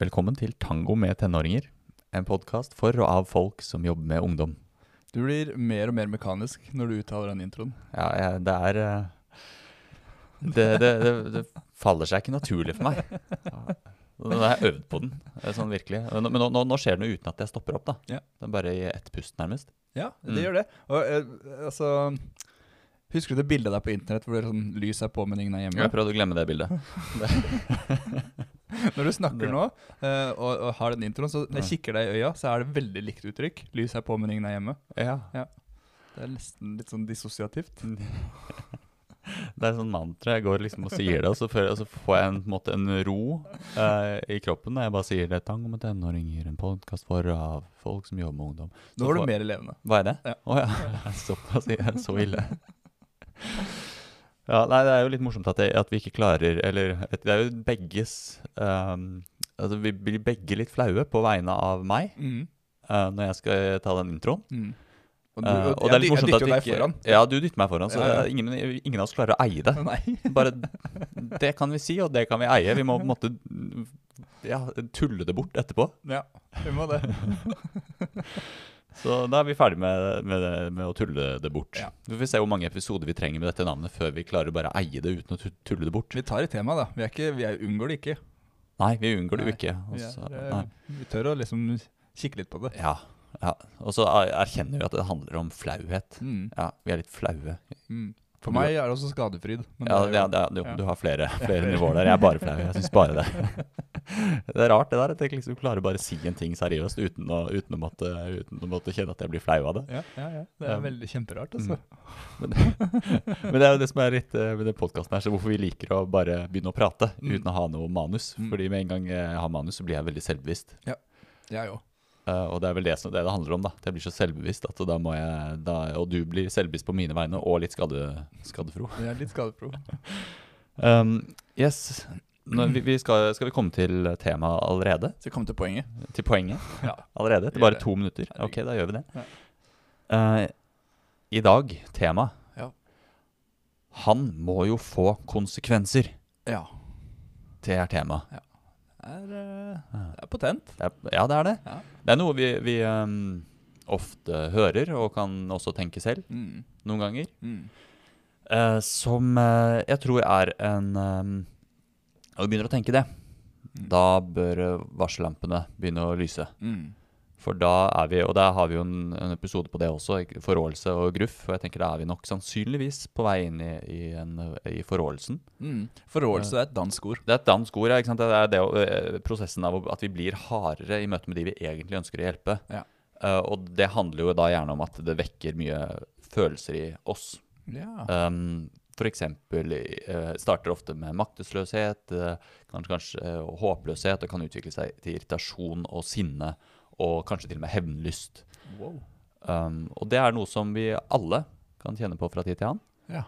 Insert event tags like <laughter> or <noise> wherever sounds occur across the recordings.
Velkommen til Tango med tenåringer. En podkast for og av folk som jobber med ungdom. Du blir mer og mer mekanisk når du uttaler den introen. Ja, jeg, det er eh, det, det, det, det faller seg ikke naturlig for meg. Nå har jeg øvd på den, eh, sånn virkelig. Men nå, nå, nå skjer det noe uten at jeg stopper opp. da. Ja. Det er bare i ett pust, nærmest. Ja, det Mm. gjør det. Og eh, altså Husker du det bildet der på internett hvor det sånn lys er på, men ingen er hjemme? Jeg prøvde å glemme det bildet. <laughs> <laughs> Når du snakker nå uh, og, og har den introen, så når jeg kikker deg i øya, så er det veldig likt uttrykk. Lys er på, men ingen er hjemme. Ja. Det er nesten litt sånn dissosiativt. <laughs> Det er sånn mantra. Jeg går liksom og sier det, og så, føler, og så får jeg en, på en, måte en ro eh, i kroppen Og jeg bare sier det. Tang om en tenåring gir en podkast for av folk som jobber med ungdom. Så Nå var du mer levende. Hva er det? Ja. Oh, ja. <laughs> Såpass så ille. Ja, nei, det er jo litt morsomt at, det, at vi ikke klarer Eller det er jo begges um, Altså, vi blir begge litt flaue på vegne av meg Mm. uh, når jeg skal ta den introen. Mm. Og, du, og, og det er litt morsomt at vi ikke. Ja, du dytter meg foran, så Ja, ja. ingen, ingen av oss klarer å eie det. <laughs> Bare Det kan vi si, og det kan vi eie. Vi må på en måte ja, tulle det bort etterpå. Ja, vi må det. <laughs> Så da er vi ferdig med, med, med å tulle det bort. Ja. Vi får se hvor mange episoder vi trenger med dette navnet før vi klarer å bare eie det uten å tulle det bort. Vi tar et tema, da. Vi, er ikke, vi er, unngår det ikke. Nei, vi unngår det jo ikke. ikke. Vi, er, eh, vi tør å liksom kikke litt på det. Ja, ja. Og så er- erkjenner vi at det handler om flauhet. Mm. Ja, vi er litt flaue. Mm. For meg er det også skadefryd. men Ja, det ja, det du, ja. du har flere, flere nivåer der. Jeg er bare flau. Jeg syns bare det. <laughs> Det er rart det der, at jeg liksom klarer bare å si en ting seriøst uten å, uten å, måtte, uten å måtte kjenne at jeg blir flau av det. Ja, ja, ja. Det er veldig kjemperart, altså. <laughs> Men, men det er jo det som er litt eh, med den podkasten her, så hvorfor vi liker å bare begynne å prate Mm. uten å ha noe manus. Mm. Fordi med en gang jeg har manus, så blir jeg veldig selvbevisst. Jeg òg. Eh, og det er vel det som det, det handler om, da. At jeg blir så selvbevisst at da må jeg da, Og du blir selvbevisst på mine vegne, og litt skade, skadefro. Jeg er litt skadefro. <laughs> Um, yes. Nå, vi, vi skal, skal vi komme til temaet allerede? Så vi kommer til poenget. Til poenget? <laughs> Ja. Allerede? Etter bare to minutter? Ok, da gjør vi det. Ja. Eh, I dag, tema Ja. Han må jo få konsekvenser. Ja. Det er tema. Det er, eh, er potent. Ja, det er det. Ja. Det er noe vi, vi um, ofte hører, og kan også tenke selv Mm. noen ganger. Mm. Uh, som uh, jeg tror er en um, Når vi begynner å tenke det, Mm. da bør varsellampene begynne å lyse. Mm. For da er vi, og der har vi jo en, en episode på det også, forrådelse og gruff. Og jeg tenker da er vi nok sannsynligvis på vei inn i, i, en, i forrådelsen. Mm. Forrådelse er et dansk ord. Det er et dansk ord, ja, ikke sant? Det er det, eh, prosessen av at vi blir hardere i møte med de vi egentlig ønsker å hjelpe. Ja. Uh, og det handler jo da gjerne om at det vekker mye følelser i oss. Ja. Um, for eksempel eh, starter ofte med maktesløshet, uh, kanskje, kanskje håpløshet, og kan utvikle seg til irritasjon og sinne, og kanskje til og med hevnlyst. Wow. Um, og det er noe som vi alle kan kjenne på fra tid til annen. Ja.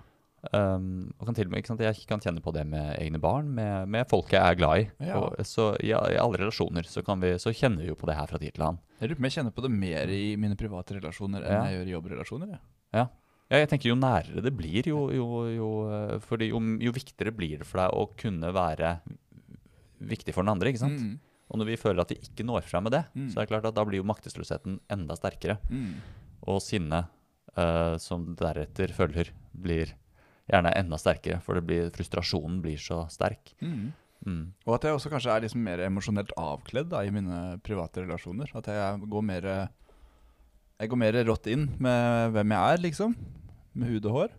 Um, og kan til og med, ikke sant, Jeg kan kjenne på det med egne barn, med, med folk jeg er glad i. Ja. Og, så i, I alle relasjoner så, kan vi, så kjenner vi jo på det her fra tid til annen. Jeg lurer på jeg kjenner på det mer i mine private relasjoner enn Ja. jeg gjør i jobbrelasjoner. ja. Ja, jeg tenker Jo nærere det blir, jo, jo, eh, fordi jo, jo viktigere blir det for deg å kunne være viktig for den andre. ikke sant? Mm. Og når vi føler at vi ikke når frem med det, Mm. så er det klart at da blir jo maktesløsheten enda sterkere. Mm. Og sinnet uh, som deretter følger, blir gjerne enda sterkere, for det blir, frustrasjonen blir så sterk. Mm. Mm. Og at jeg også kanskje er liksom mer emosjonelt avkledd da, i mine private relasjoner. At jeg går mer Jeg går mer rått inn med hvem jeg er, liksom. Med hud og hår.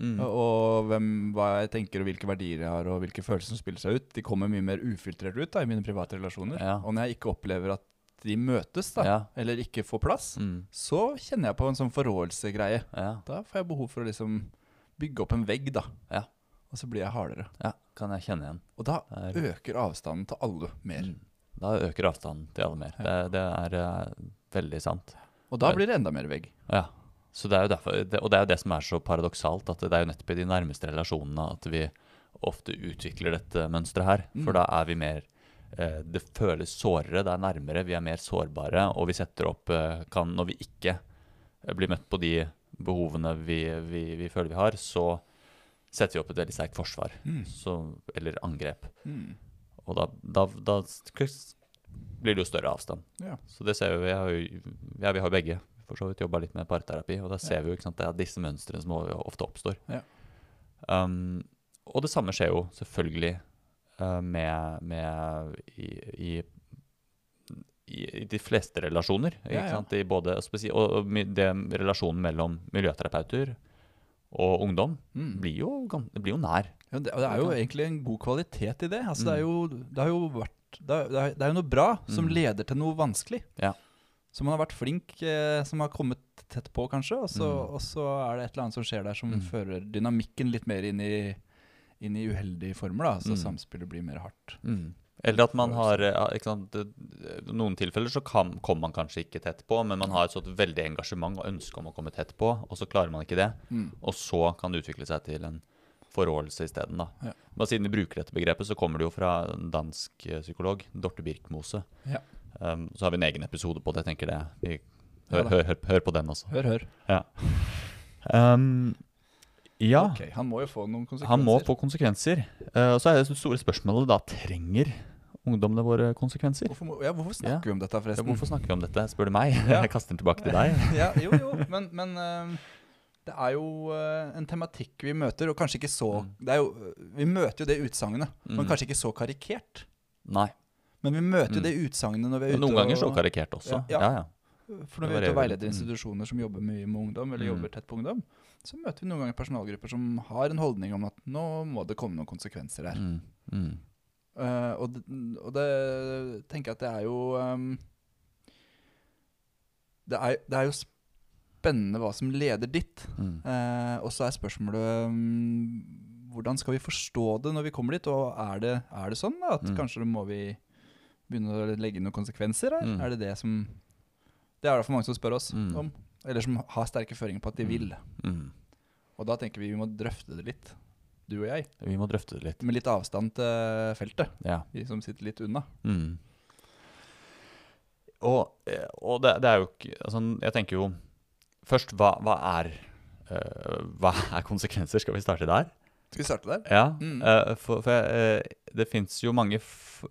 Mm. Og, hvem, hva jeg tenker, og hvilke verdier jeg har, og hvilke følelser som spiller seg ut. De kommer mye mer ufiltrert ut da, i mine private relasjoner. Ja. Og når jeg ikke opplever at de møtes, da, Ja. eller ikke får plass, Mm. så kjenner jeg på en sånn forrådelsegreie. Ja. Da får jeg behov for å liksom bygge opp en vegg, da. Ja. Og så blir jeg hardere. ja, kan jeg kjenne igjen. Og da er- øker avstanden til alle mer. Mm. Da øker avstanden til alle mer. Det, det er eh, veldig sant. Og da blir det enda mer vegg. Ja. Så det er jo derfor, det, og det er jo det som er så paradoksalt, at det er jo nettopp i de nærmeste relasjonene at vi ofte utvikler dette mønsteret her. For Mm. da er vi mer eh, Det føles sårere, det er nærmere, vi er mer sårbare, og vi setter opp eh, kan, Når vi ikke eh, blir møtt på de behovene vi, vi, vi føler vi har, så setter vi opp et veldig sterkt forsvar. Mm. Så, eller angrep. Mm. Og da, da, da blir det jo større avstand. Ja. Så det ser vi. Vi har jo, ja, vi har begge for så vidt jobba litt med parterapi, og da ser vi jo sant, det er disse mønstrene som ofte oppstår. Ja. Um, og det samme skjer jo selvfølgelig uh, med, med i, i, i, i de fleste relasjoner. Ja, ja. både, og det, relasjonen mellom miljøterapeuter og ungdom Mm. blir jo, det blir jo nær. Ja, det, og det er jo egentlig en god kvalitet i det. Altså, det, er jo, det har jo vært det er, det er, det er jo noe bra som Mm. leder til noe vanskelig. Ja. Så man har vært flink, eh, som har kommet tett på, kanskje. Og så, Mm. og så er det et eller annet som skjer der som Mm. fører dynamikken litt mer inn i, inn i uheldige former. da Så Mm. samspillet blir mer hardt. Eller at man har ikke sant? noen tilfeller så kan, kommer man kanskje ikke tett på, men man har et sånt veldig engasjement og ønske om å komme tett på, og så klarer man ikke det. Mm. Og så kan det utvikle seg til en forrådelse isteden. Ja. Bare siden vi bruker dette begrepet, så kommer det jo fra en dansk eh, psykolog, Dorte Birkmose. Ja. Um, så har vi en egen episode på det. jeg tenker det. Vi, hør, hør, hør, hør på den også. Hør, hør. Um, ja, Okay, Han må jo få noen konsekvenser. han må få konsekvenser. Uh, så er det store spørsmålet da, trenger ungdommene våre konsekvenser? Hvorfor, må, ja, hvorfor snakker Ja. vi om dette, Ja, forresten? hvorfor snakker vi om dette, spør du meg? Ja. <laughs> Jeg kaster den tilbake til deg. <laughs> ja, jo, jo, men, men uh, det er jo eh, en tematikk vi møter, og kanskje ikke så Mm. det jo, eh, Vi møter jo det utsagnet, men Mm. kanskje ikke så karikert. Nei. Men vi møter jo Mm. det utsagnet når vi er ute noen ganger så karikert også. Ja, Ja. For når vi er ute og veileder. Mm. institusjoner som jobber mye med ungdom, eller Mm. jobber tett på ungdom, så møter vi noen ganger personalgrupper som har en holdning om at nå må det komme noen konsekvenser her. Mm. Mm. Uh, og, det, og det tenker jeg at det er jo um, det, er, det er jo spennende hva som leder dit. Mm. Uh, og så er spørsmålet um, hvordan skal vi forstå det når vi kommer dit? Og er det, er det sånn da, at kanskje må vi begynne å legge inn noen konsekvenser her? Mm. Er det det som Det er det for mange som spør oss Mm. om. Eller som har sterke føringer på at de Mm. vil. Mm. Og da tenker vi vi må drøfte det litt, du og jeg. Vi må drøfte det litt. Med litt avstand til feltet. Ja. Vi som sitter litt unna. Mm. Og, eh, og det, det er jo ikke altså, Jeg tenker jo Først, hva, hva er uh, Hva er konsekvenser? Skal vi starte der? Skal vi starte der? Ja. Mm. uh, for for uh, det fins jo mange f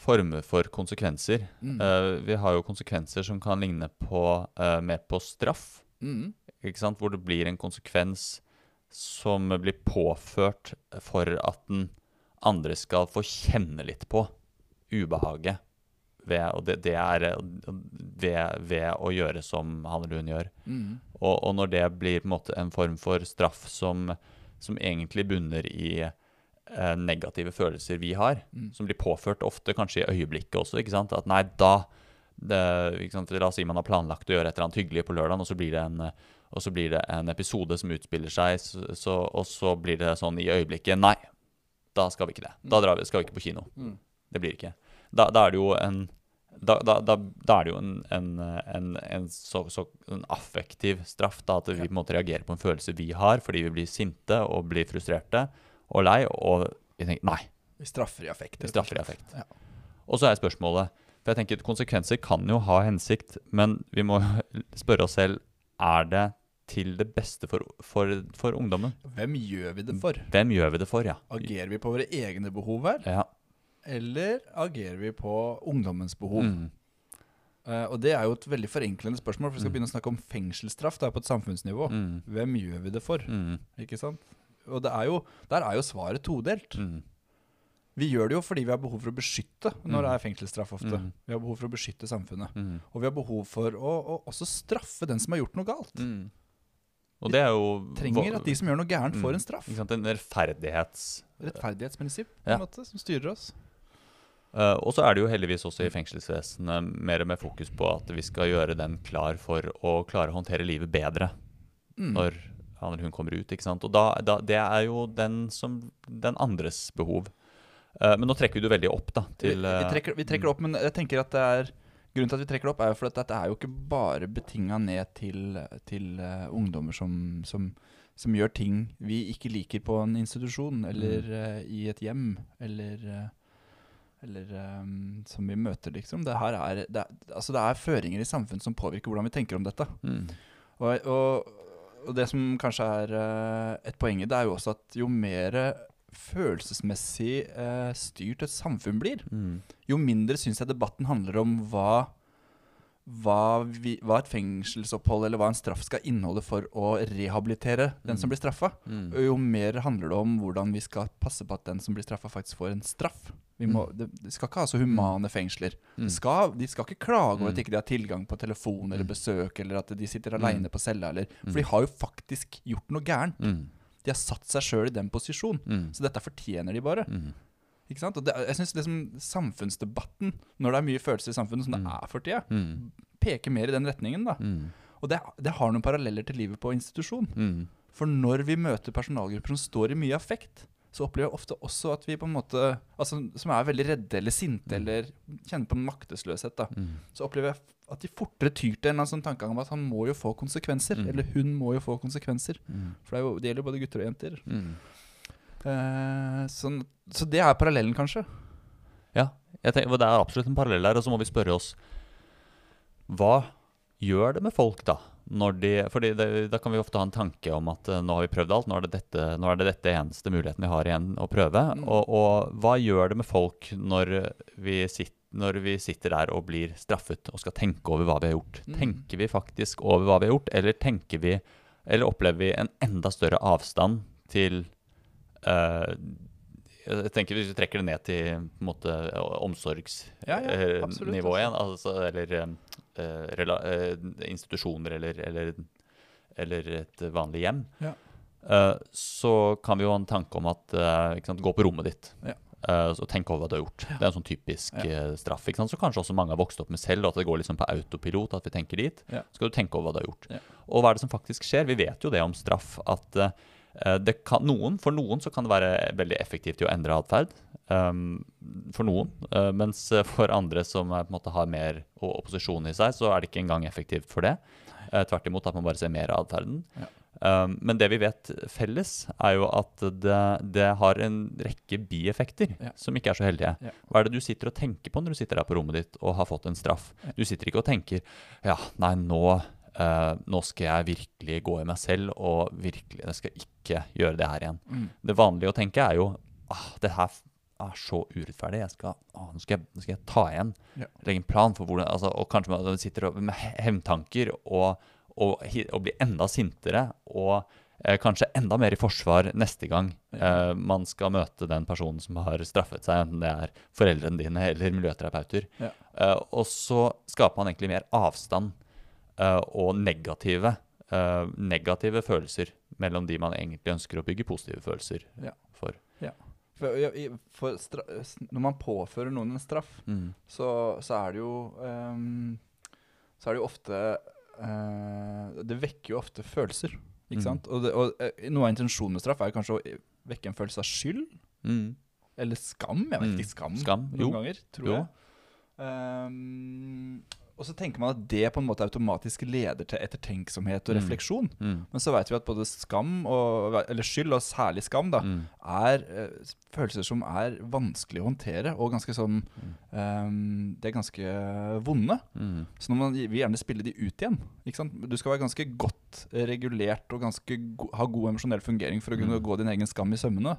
former for konsekvenser. Mm. Uh, vi har jo konsekvenser som kan ligne på, uh, mer på straff. Mm. Ikke sant? Hvor det blir en konsekvens som blir påført for at den andre skal få kjenne litt på ubehaget. Ved, og det, det er ved, ved å gjøre som han eller hun gjør. Mm. Og, og når det blir på en måte en form for straff som, som egentlig bunner i eh, negative følelser vi har, Mm. som blir påført ofte kanskje i øyeblikket også, ikke sant? At nei, da det, ikke sant? La oss si man har planlagt å gjøre et eller annet hyggelig på lørdag, og så blir det en, og så blir det en episode som utspiller seg, så, så, og så blir det sånn i øyeblikket Nei, da skal vi ikke det. Da drar vi, skal vi ikke på kino. Mm. Det blir ikke. Da, da er det jo en da, da, da, er det jo en, en, en, en, så, så, en affektiv straff. Da, at vi på en måte reagerer på en følelse vi har fordi vi blir sinte og blir frustrerte og lei. Og vi tenker nei, Vi straffer i affekt. vi straffer i affekt. Ja. Og så er spørsmålet For jeg tenker at Konsekvenser kan jo ha hensikt, men vi må <laughs> spørre oss selv er det til det beste for, for, for ungdommen. Hvem gjør vi det for? Hvem gjør vi det for, ja? Agerer vi på våre egne behov her, ja. eller agerer vi på ungdommens behov? Mm. Uh, og det er jo et veldig forenklende spørsmål, for vi skal Mm. begynne å snakke om fengselsstraff da, på et samfunnsnivå. Mm. Hvem gjør vi det for? Mm. Ikke sant? Og det er jo, der er jo svaret todelt. Mm. Vi gjør det jo fordi vi har behov for å beskytte når det Mm. er fengselsstraff ofte. Mm. Vi har behov for å beskytte samfunnet. Mm. Og vi har behov for å, å også straffe den som har gjort noe galt. Mm. Og det er jo Trenger at de som gjør noe gærent, får Mm. en straff. En rettferdighets... Rettferdighetsprinsipp på Ja. måte, som styrer oss. Uh, og så er det jo heldigvis også i fengselsvesenet mer og mer fokus på at vi skal gjøre den klar for å klare å håndtere livet bedre Mm. når han eller hun kommer ut. ikke sant? Og da, da, det er jo den, som, den andres behov. Uh, men nå trekker du veldig opp da, til vi, vi, eh, trekker, vi trekker opp, men jeg tenker at det er Grunnen til at vi trekker det opp, er jo for at dette er jo ikke bare betinga ned til, til uh, ungdommer som, som, som gjør ting vi ikke liker på en institusjon, eller Mm. i et hjem, eller eller um, som vi møter, liksom. Det er, det, er, altså det er føringer i samfunnet som påvirker hvordan vi tenker om dette. mm, Og, og, og det som kanskje er eh, et poeng i det, er jo også at jo mer følelsesmessig eh, styrt et samfunn blir, Mm. jo mindre syns jeg debatten handler om hva, hva, vi, hva et fengselsopphold eller hva en straff skal inneholde for å rehabilitere den som Mm. blir straffa. Mm. Jo mer handler det om hvordan vi skal passe på at den som blir straffa, faktisk får en straff. Vi må, det, det skal ikke ha så humane fengsler. Mm. Skal, de skal ikke klage over at de ikke har tilgang på telefon eller Mm. besøk, eller at de sitter Mm. aleine på cella, eller For Mm. de har jo faktisk gjort noe gærent. Mm. De har satt seg sjøl i den posisjonen, Mm. Så dette fortjener de bare. Ikke sant? Og det, jeg synes liksom samfunnsdebatten, når det er mye følelser i samfunnet, som det Mm. er for tida, Mm. peker mer i den retningen. da. Mm. Og det, det har noen paralleller til livet på institusjon. For når vi møter personalgrupper som står i mye affekt, så opplever jeg ofte også at vi på en måte Altså som er veldig redde eller sinte Mm. eller kjenner på en maktesløshet, da. Mm. Så opplever jeg at de fortere tyr til en eller annen sånn tankegang om at han må jo få konsekvenser. Mm. Eller hun må jo få konsekvenser. For det, jo, det gjelder jo både gutter og jenter. Mm. Eh, sånn, så det er parallellen, kanskje. Ja, tenker, det er absolutt en parallell der. Og så må vi spørre oss Hva gjør det med folk, da? Når de, fordi det, Da kan vi ofte ha en tanke om at eh, nå har vi prøvd alt, nå er det dette, er det dette eneste muligheten vi har igjen å prøve. Mm. Og, og hva gjør det med folk når vi, sitter, når vi sitter der og blir straffet og skal tenke over hva vi har gjort? Mm. Tenker vi faktisk over hva vi har gjort, eller vi Eller opplever vi en enda større avstand til jeg tenker Hvis vi trekker det ned til måte Ja, ja, igjen, altså, eller eh, eh, institusjoner eller, eller, eller et vanlig hjem, Ja. eh, så kan vi jo ha en tanke om at eh, sant, Gå på rommet ditt. Ja. Uh, så Tenk over hva du har gjort. Det er en sånn typisk Ja. uh, straff. Ikke sant? Så kanskje også mange har vokst opp med selv, og at det går liksom på autopilot. At vi tenker dit. Ja. Så skal du tenke over hva du har gjort. Ja. Og hva er det som faktisk skjer? Vi vet jo det om straff. at eh, Eh, Det kan, noen, for noen så kan det være veldig effektivt i å endre atferd. Um, for noen. Uh, mens for andre som er, måte har mer opposisjon i seg, så er det ikke engang effektivt for det. Uh, tvert imot at man bare ser mer av atferden. Um, men det vi vet felles, er jo at det, det har en rekke bieffekter Ja. som ikke er så heldige. Ja. Hva er det du sitter og tenker på når du sitter der på rommet ditt og har fått en straff? Ja. Du sitter ikke og tenker ja, nei, nå, eh, nå skal jeg virkelig gå i meg selv og virkelig, jeg skal ikke gjøre det her igjen. Mm. Det vanlige å tenke er jo ah, det her er så urettferdig. Jeg skal, ah, nå, skal jeg, nå skal jeg ta igjen. Ja. Legge en plan for hvordan altså, Og kanskje man sitter med he- hevntanker og, og, og blir enda sintere. Og eh, kanskje enda mer i forsvar neste gang eh, man skal møte den personen som har straffet seg, enten det er foreldrene dine eller miljøterapeuter. Ja. Eh, og så skaper man egentlig mer avstand og negative, eh, negative følelser mellom de man egentlig ønsker å bygge positive følelser Ja. for. For, ja, i- for stra når man påfører noen en straff, Mm. så, så er det jo um, Så er det jo ofte uh, Det vekker jo ofte følelser, ikke Mm. sant? Og, det, og eh, noe av intensjonen med straff er kanskje å vekke en følelse av skyld. Mm. Eller skam. Jeg vet Mm. ikke. Skam, Skam, noen jo. ganger, tror Jo. jeg. Ehm, og så tenker man at det på en måte automatisk leder til ettertenksomhet og Mm. refleksjon. Mm. Men så vet vi at både skam, og, eller skyld, og særlig skam, da, Mm. er uh, følelser som er vanskelig å håndtere, og ganske sånn um, Det er ganske vonde. Mm. Så når man vil gjerne spille de ut igjen. Du skal være ganske godt regulert og ganske go ha god emosjonell fungering for å kunne Mm. gå din egen skam i sømmene.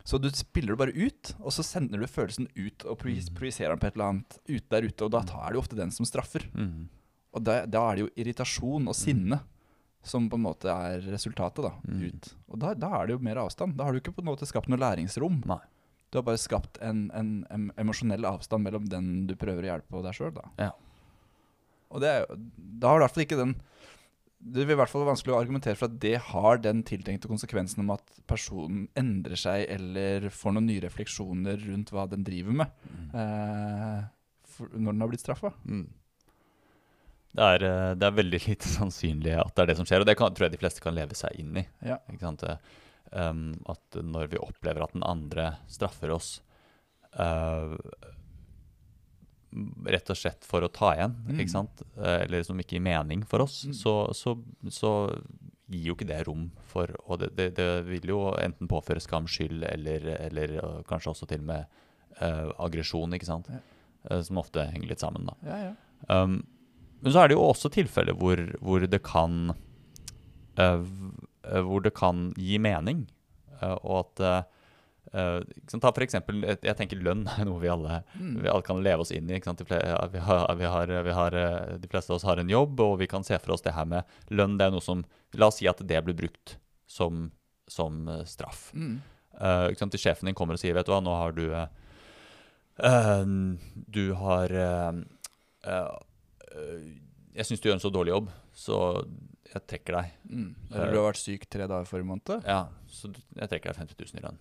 Mm. Så du spiller det bare ut, og så sender du følelsen ut og Mm. projiserer den på et eller annet ut der ute, og da tar det jo ofte den som straffer. Mm. Og da, da er det jo irritasjon og sinne som på en måte er resultatet, da. Mm. Ut. Og da, da er det jo mer avstand. Da har du ikke på en måte skapt noe læringsrom. Nei. Du har bare skapt en, en, en, emosjonell avstand mellom den du prøver å hjelpe, og deg sjøl, da. Ja. Og det er, da har du i hvert fall ikke den Det vil i hvert fall være vanskelig å argumentere for at det har den tiltenkte konsekvensen om at personen endrer seg eller får noen nye refleksjoner rundt hva den driver med, eh, for, når den har blitt straffa. Mm. Det er, eh, det er veldig lite <laughs> sannsynlig at det er det som skjer, og det kan, tror jeg de fleste kan leve seg inn i. Ja. Ikke sant? Eh, Um, at når vi opplever at den andre straffer oss eh, rett og slett for å ta igjen, Mm. ikke sant? Eh, eller som ikke gir mening for oss, Mm. så, så, så gir jo ikke det rom for Og det, det, det vil jo enten påføre skam, skyld eller, eller eh, kanskje også til og med uh, aggresjon, ikke sant? Ja. Som ofte henger litt sammen, da. Ja, ja. Um, men så er det jo også tilfeller hvor, hvor det kan uh, Hvor det kan gi mening. og at sant, Ta for eksempel, jeg tenker lønn er noe vi alle, Mm. vi alle kan leve oss inn i. vi har, vi har, vi har, eh, de fleste av oss har en jobb, og vi kan se for oss det her med lønn. Det er noe som La oss si at det blir brukt som, som eh, straff. Mm. Uh, ikke sant? Sjefen din kommer og sier Vet du hva, nå har du eh, Du har Jeg syns du gjør en så dårlig jobb, så jeg trekker deg. Mm. Eller du har vært syk tre dager forrige måned. Ja, så jeg trekker deg 50 000 i lønn.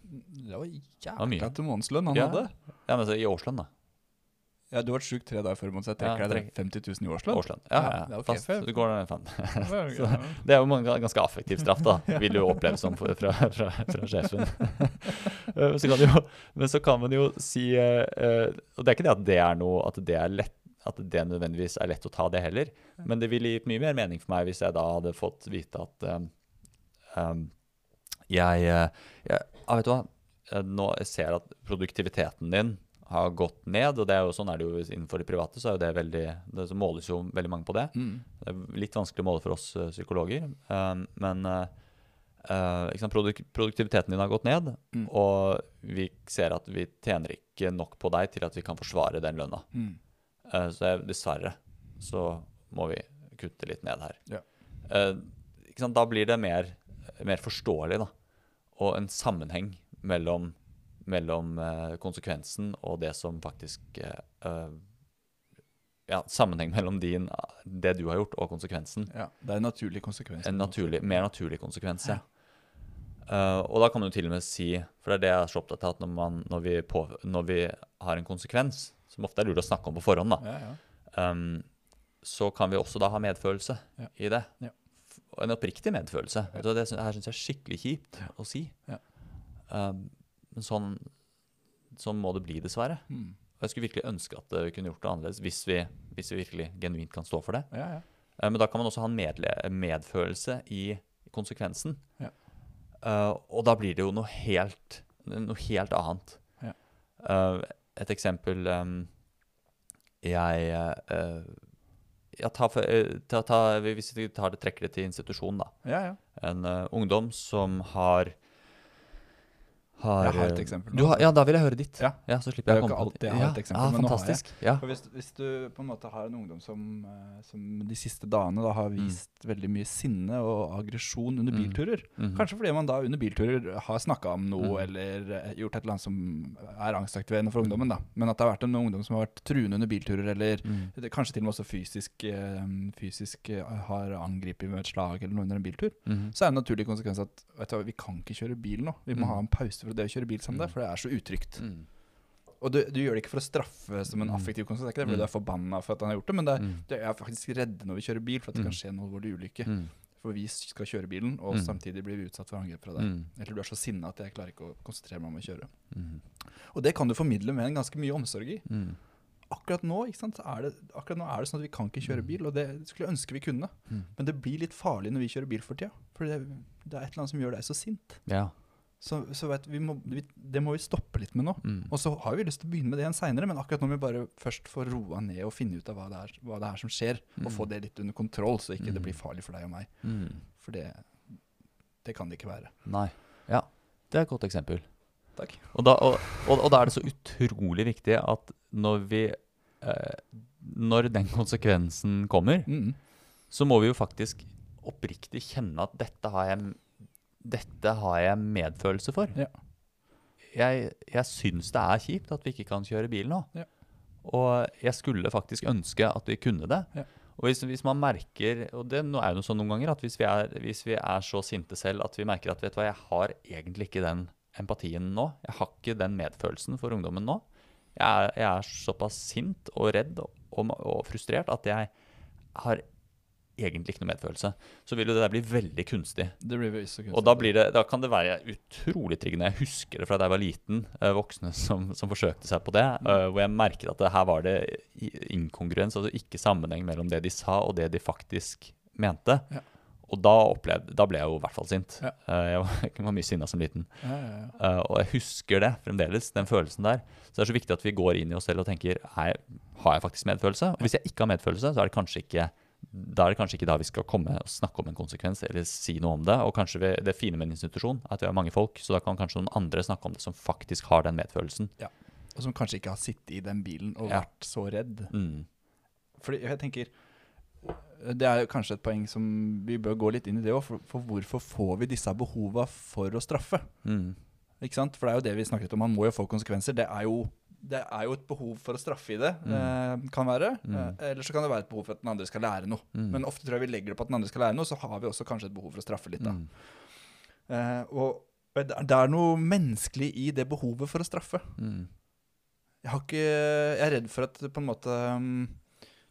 Det var jævla til månedslønn han Ja. hadde. Ja, men så I årslønn, da. Ja, du har vært syk tre dager forrige måned, så jeg Ja, trekker deg trekk- 50 000 i årslønn. Årslønn. Ja, Ja, ja, det er fast. Det går fan. Så, Det er jo en <laughs> <laughs> ganske affektiv straff, da, vil du oppleve som fra, fra, fra, fra sjefen. <laughs> Eh, så kan jo, men så kan man jo si eh, eh, Og det er ikke det at det er noe At det er lett at det nødvendigvis er lett å ta det heller. Men det ville gitt mye mer mening for meg hvis jeg da hadde fått vite at um, jeg, eh, jeg ja, Vet du hva, nå nå jeg ser at produktiviteten din har gått ned, og det er jo sånn er det jo innenfor det private, så er jo det veldig Det måles jo veldig mange på det. mm. Det er litt vanskelig å måle for oss psykologer, um, men ikke sant, produk produktiviteten din har gått ned, Mm. og vi ser at vi tjener ikke nok på deg til at vi kan forsvare den lønna. Mm. Eh, så dessverre så må vi kutte litt ned her. Ja. Eh, da blir det mer, mer forståelig, da, og en sammenheng mellom, mellom eh, konsekvensen og det som faktisk ja, sammenheng mellom din, det du har gjort, og konsekvensen. Ja, det er en naturlig konsekvens. En naturlig, mer naturlig konsekvens, ja. Eh, og da kan du til og med si, for det er det jeg er så opptatt av, at når, man, når, vi på, når vi har en konsekvens, som ofte er lurt å snakke om på forhånd, da, Ja, ja. um, så kan vi også da ha medfølelse Ja. i det. Ja. En oppriktig medfølelse. Hva, Det her syns jeg er skikkelig kjipt å si. Ja. Um, men sånn, sånn må det bli, dessverre. Mm. Og jeg skulle virkelig ønske at vi kunne gjort det annerledes, hvis vi, hvis vi virkelig genuint kan stå for det. ja, ja. Eh, Men da kan man også ha en medfølelse i konsekvensen. Ja. Eh, og da blir det jo noe helt, noe helt annet. Ja. Uh, et eksempel um, Jeg uh, ja, ta for, ta, ta, Hvis vi tar det, trekker det til institusjon, da. ja, ja. En ungdom som har har, Jeg har et eh, eksempel nå, Du har, ja, da vil jeg høre ditt. Ja. så slipper Det er jeg å komme på alltid jeg har et ja, eksempel, ja, men nå har jeg. fantastisk. For hvis, hvis du på en måte har en ungdom som, eh, som de siste dagene da har vist veldig mye sinne og aggresjon under Mm. bilturer Mhm. Kanskje fordi man da under bilturer har snakka om noe Mm. eller eh, gjort et eller annet som er angstaktiverende for ungdommen. da Men at det har vært en ungdom som har vært truende under bilturer, eller Mm. det, kanskje til og med også fysisk, fysisk har angrepet med et slag eller noe under en biltur. Mhm. Så er det en naturlig konsekvens at vet du, vi kan ikke kjøre bil nå. Vi må Mm. ha en pause fra det å kjøre bil sammen, Mm. for det er så utrygt. Mm. Og du, du gjør det ikke for å straffe som en Mm. affektiv konsekvens, det er ikke fordi Mm. du er forbanna for at han har gjort det, men det er, Mm. du er faktisk redd når vi kjører bil for at det kan Mm. skje en alvorlig ulykke. For vi skal kjøre bilen, og samtidig blir vi utsatt for angrep fra deg. Eller du er så sinna at jeg klarer ikke å konsentrere meg om å kjøre. Mm. Og det kan du formidle med en ganske mye omsorg i. Mm. Akkurat nå ikke sant, er det, akkurat nå er det sånn at vi kan ikke kjøre bil, og det skulle jeg ønske vi kunne. Mm. Men det blir litt farlig når vi kjører bil for tida. For det, det er et eller annet som gjør deg så sint. Ja. Så, så vet, vi må, vi, det må vi stoppe litt med nå. Mm. Og så har vi lyst til å begynne med det igjen seinere, men akkurat nå må vi bare først få roa ned og finne ut av hva det er, hva det er som skjer, og Mm. få det litt under kontroll, så ikke det Mm. blir farlig for deg og meg. Mm. For det, det kan det ikke være. Nei. Ja, det er et godt eksempel. Takk. Og da, og, og, og da er det så utrolig viktig at når vi eh, Når den konsekvensen kommer, Mm. så må vi jo faktisk oppriktig kjenne at dette har jeg, dette har jeg medfølelse for. Ja. Jeg, jeg syns det er kjipt at vi ikke kan kjøre bil nå. Ja. Og jeg skulle faktisk ønske at vi kunne det. Ja. Og hvis, hvis man merker, og det er jo sånn noen ganger, at hvis vi, er, hvis vi er så sinte selv at vi merker at vet du hva, jeg har egentlig ikke den empatien nå, jeg har ikke den medfølelsen for ungdommen nå, jeg er, jeg er såpass sint og redd og, og, og frustrert at jeg har egentlig ikke noe medfølelse, så vil jo det der bli veldig kunstig. Det blir veldig kunstig. Og da, blir det, da kan det være utrolig triggende. Jeg husker det fra da jeg var liten, eh, voksne som, som forsøkte seg på det. eh, hvor jeg merket at det, her var det inkongruens, altså ikke sammenheng mellom det de sa og det de faktisk mente. Ja. Og da, opplevde, da ble jeg jo i hvert fall sint. Ja. Eh, jeg, var, <laughs> jeg var mye sinna som liten. ja, ja. Eh, og jeg husker det fremdeles, den følelsen der. Så det er så viktig at vi går inn i oss selv og tenker er, har jeg faktisk medfølelse? Og hvis jeg ikke har medfølelse, så er det kanskje ikke da er det kanskje ikke da vi skal komme og snakke om en konsekvens eller si noe om det. Og kanskje vi, det fine med en institusjon er at vi har mange folk, så da kan kanskje noen andre snakke om det som faktisk har den medfølelsen. Og som kanskje ikke har sittet i den bilen og Ja. vært så redd. Mm. Fordi jeg tenker Det er kanskje et poeng som vi bør gå litt inn i det òg. For, for hvorfor får vi disse behova for å straffe? Mm. Ikke sant? For det er jo det vi snakket om. Man må jo få konsekvenser. Det er jo, det er jo et behov for å straffe i det, mm. kan være. Mm. Eh, eller så kan det være et behov for at den andre skal lære noe. Mm. Men ofte tror jeg vi legger det på at den andre skal lære noe, så har vi også kanskje et behov for å straffe litt. da. Eh, og det er- noe menneskelig i det behovet for å straffe. Mm. Jeg, har ikke, jeg er redd for at på en måte um,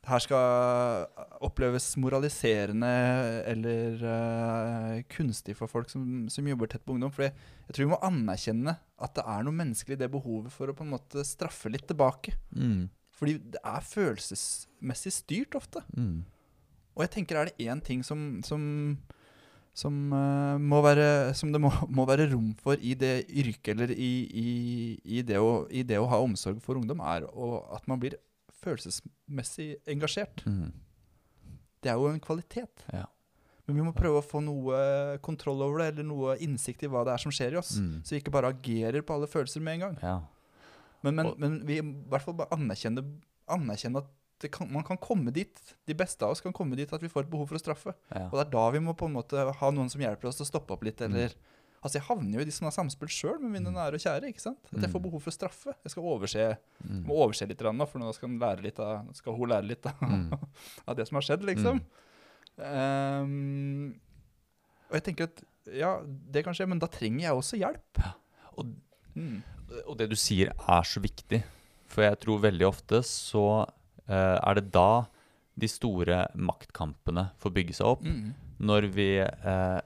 her skal oppleves moraliserende eller uh, kunstig for folk som, som jobber tett på ungdom. For jeg, jeg tror vi må anerkjenne at det er noe menneskelig i det behovet for å på en måte straffe litt tilbake. Mm. Fordi det er følelsesmessig styrt ofte. Mm. Og jeg tenker er det én ting som, som, som, uh, må være, som det må, må være rom for i det yrket eller i, i, i, det å, i det å ha omsorg for ungdom, er å, at man blir følelsesmessig engasjert. Mm. Det er jo en kvalitet. Ja. Men vi må prøve å få noe kontroll over det, eller noe innsikt i hva det er som skjer i oss. Mm. Så vi ikke bare agerer på alle følelser med en gang. Ja. Men, men, Og- men vi i hvert fall bare anerkjenne, anerkjenne at kan, man kan komme dit. De beste av oss kan komme dit at vi får et behov for å straffe. Ja. Og det er da vi må på en måte ha noen som hjelper oss til å stoppe opp Mm. litt, eller Altså, jeg havner jo i de sånne samspill sjøl med mine nære og kjære. ikke sant? At jeg får Mm. behov for å straffe. Jeg skal overse, Mm. må overse litt, for nå skal, lære litt av, skal hun lære litt av, Mm. <laughs> av det som har skjedd, liksom. Um, og jeg tenker at ja, det kan skje, men da trenger jeg også hjelp. Og, Mm. og det du sier er så viktig, for jeg tror veldig ofte så uh, er det da de store maktkampene får bygge seg opp. Mm. Når vi eh,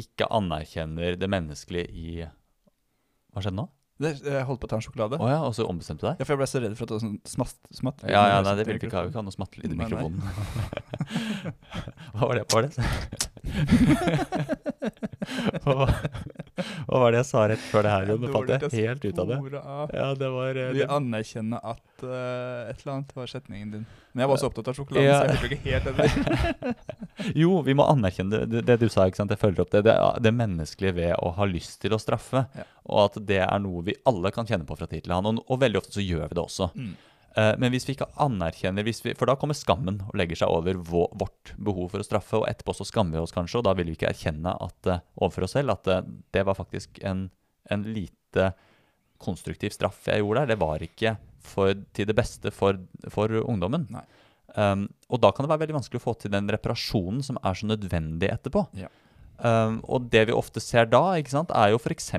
ikke anerkjenner det menneskelige i Hva skjedde nå? Det, jeg holdt på å ta en sjokolade. Oh, ja, og så ombestemte du deg? Ja, for jeg ble så redd for at det var sånn smatt, smatt Ja, ja, nei, det vil ikke ha. Vi kan ha noe smattelyd i mikrofonen. <laughs> Hva var det? Hva var det? <laughs> Hva, var- hva var det jeg sa rett før det her? Nå falt jeg helt ut av det. Ja, det var eh, Vi anerkjenner at uh, et eller annet var setningen din. Men jeg var så opptatt av sjokoladen, Ja. så jeg hørte ikke helt etter. <laughs> Jo, vi må anerkjenne det, det, det du sa. ikke sant? Jeg følger opp det, det, det menneskelige ved å ha lyst til å straffe. Ja. Og at det er noe vi alle kan kjenne på fra tid til annen. Og, og veldig ofte så gjør vi det også. Mm. Eh, men hvis vi ikke anerkjenner hvis vi, For da kommer skammen og legger seg over vårt behov for å straffe. Og etterpå så skammer vi oss kanskje, og da vil vi ikke erkjenne at, eh, overfor oss selv at eh, det var faktisk en, en lite konstruktiv straff jeg gjorde der. Det var ikke for, til det beste for, for ungdommen. Um, og da kan det være veldig vanskelig å få til den reparasjonen som er så nødvendig etterpå. Ja. Um, og det vi ofte ser da, ikke sant, er jo f.eks.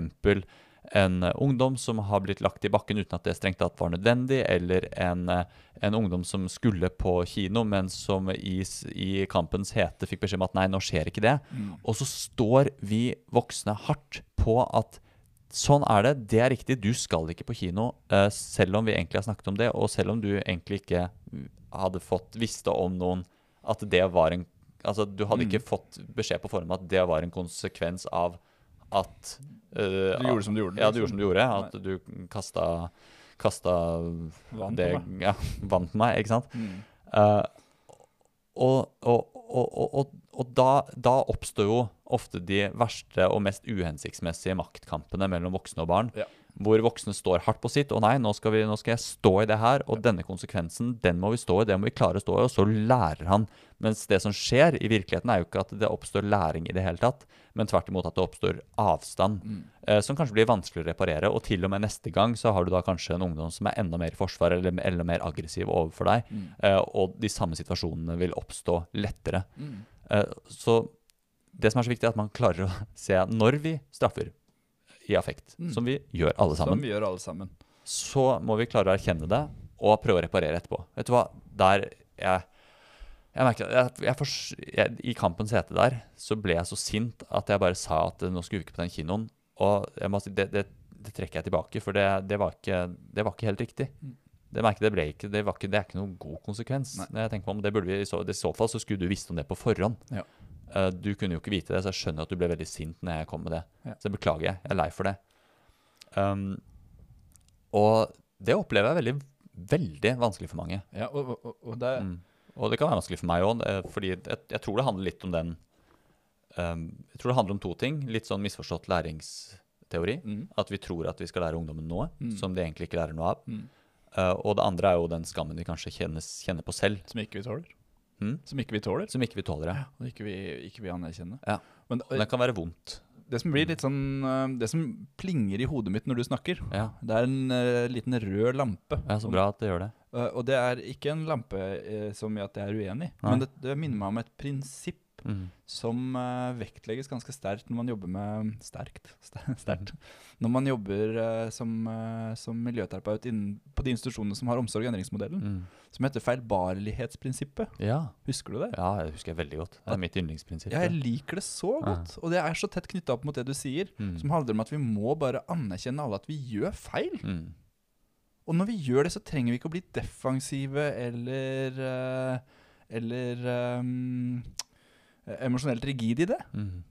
en eh, ungdom som har blitt lagt i bakken uten at det strengt tatt var nødvendig, eller en, eh, en ungdom som skulle på kino, men som i, i kampens hete fikk beskjed om at nei, nå skjer ikke det. Mm. Og så står vi voksne hardt på at sånn er det, det er riktig, du skal ikke på kino, eh, selv om vi egentlig har snakket om det, og selv om du egentlig ikke hadde fått visste om noen at det var en Altså, du hadde Mm. ikke fått beskjed på forhånd at det var en konsekvens av at eh, Du gjorde som du gjorde. Ja, liksom. du gjorde som du gjorde. At du kasta, kasta Vann på det, meg. Ja, <laughs> vann på meg, ikke sant? Mm. Uh, og, og, og, og da, da oppstår jo ofte de verste og mest uhensiktsmessige maktkampene mellom voksne og barn. Ja. Hvor voksne står hardt på sitt. Og nei, nå skal, vi, nå skal jeg stå i det her.' Og denne konsekvensen, den må vi stå i. Det må vi klare å stå i. Og så lærer han. Mens det som skjer i virkeligheten, er jo ikke at det oppstår læring i det hele tatt, men tvert imot at det oppstår avstand. Mm. Eh, som kanskje blir vanskelig å reparere. Og til og med neste gang så har du da kanskje en ungdom som er enda mer i forsvar eller enda mer aggressiv overfor deg. Mm. Eh, og de samme situasjonene vil oppstå lettere. Mm. Eh, så det som er så viktig, er at man klarer å <laughs> se når vi straffer i affekt, Mm. som vi gjør alle Som sammen, vi gjør alle sammen. så må vi klare å erkjenne det og prøve å reparere etterpå. Vet du hva? Der jeg jeg merker jeg, jeg, for, jeg, I kampens hete der så ble jeg så sint at jeg bare sa at eh, nå skulle vi ikke på den kinoen. Og jeg må det, det, det trekker jeg tilbake, for det, det, var, ikke, det var ikke helt riktig. Mm. Det merket det ble ikke, det, var ikke, det er ikke noen god konsekvens. Nei. Når jeg tenker på om, det burde vi, i så, I så fall så skulle du visst om det på forhånd. Ja. Eh, du kunne jo ikke vite det, så jeg skjønner at du ble veldig sint når jeg kom med det. Ja. Så jeg beklager jeg. Jeg er lei for det. Um, og det opplever jeg veldig, veldig vanskelig for mange. Ja, og, og, og, det, Mm. Og det kan være vanskelig for meg òg, fordi jeg, jeg tror det handler litt om den um, Jeg tror det handler om to ting. Litt sånn misforstått læringsteori. Mm. At vi tror at vi skal lære ungdommen noe Mm. som de egentlig ikke lærer noe av. Eh, og det andre er jo den skammen vi kanskje kjennes, kjenner på selv, Som ikke vi tåler. Mm. Som ikke vi tåler. som ikke vi tåler. Ja. Og ikke vi, ikke vi anerkjenner. Ja. Men Og det kan være vondt. det som blir litt sånn øh, Det som plinger i hodet mitt når du snakker, Ja, det er en uh, liten rød lampe. ja Så bra at det gjør det. Uh, og det er ikke en lampe uh, som i at jeg er uenig, Nei. men det, det minner meg om et prinsipp Mm. som uh, vektlegges ganske sterkt når man jobber med Sterkt. <laughs> ster- sterkt. Når man jobber uh, som, uh, som miljøterapeut innen, på de institusjonene som har omsorg- og endringsmodellen, Mm. som heter feilbarlighetsprinsippet. Ja. Husker du det? ja, det husker jeg veldig godt. Det er mitt yndlingsprinsipp. Jeg liker det så Ja. godt, og det er så tett knytta opp mot det du sier. Mm. Som handler om at vi må bare anerkjenne alle at vi gjør feil. Mm. Og når vi gjør det, så trenger vi ikke å bli defensive eller Eller um, emosjonelt rigide i det. Mm.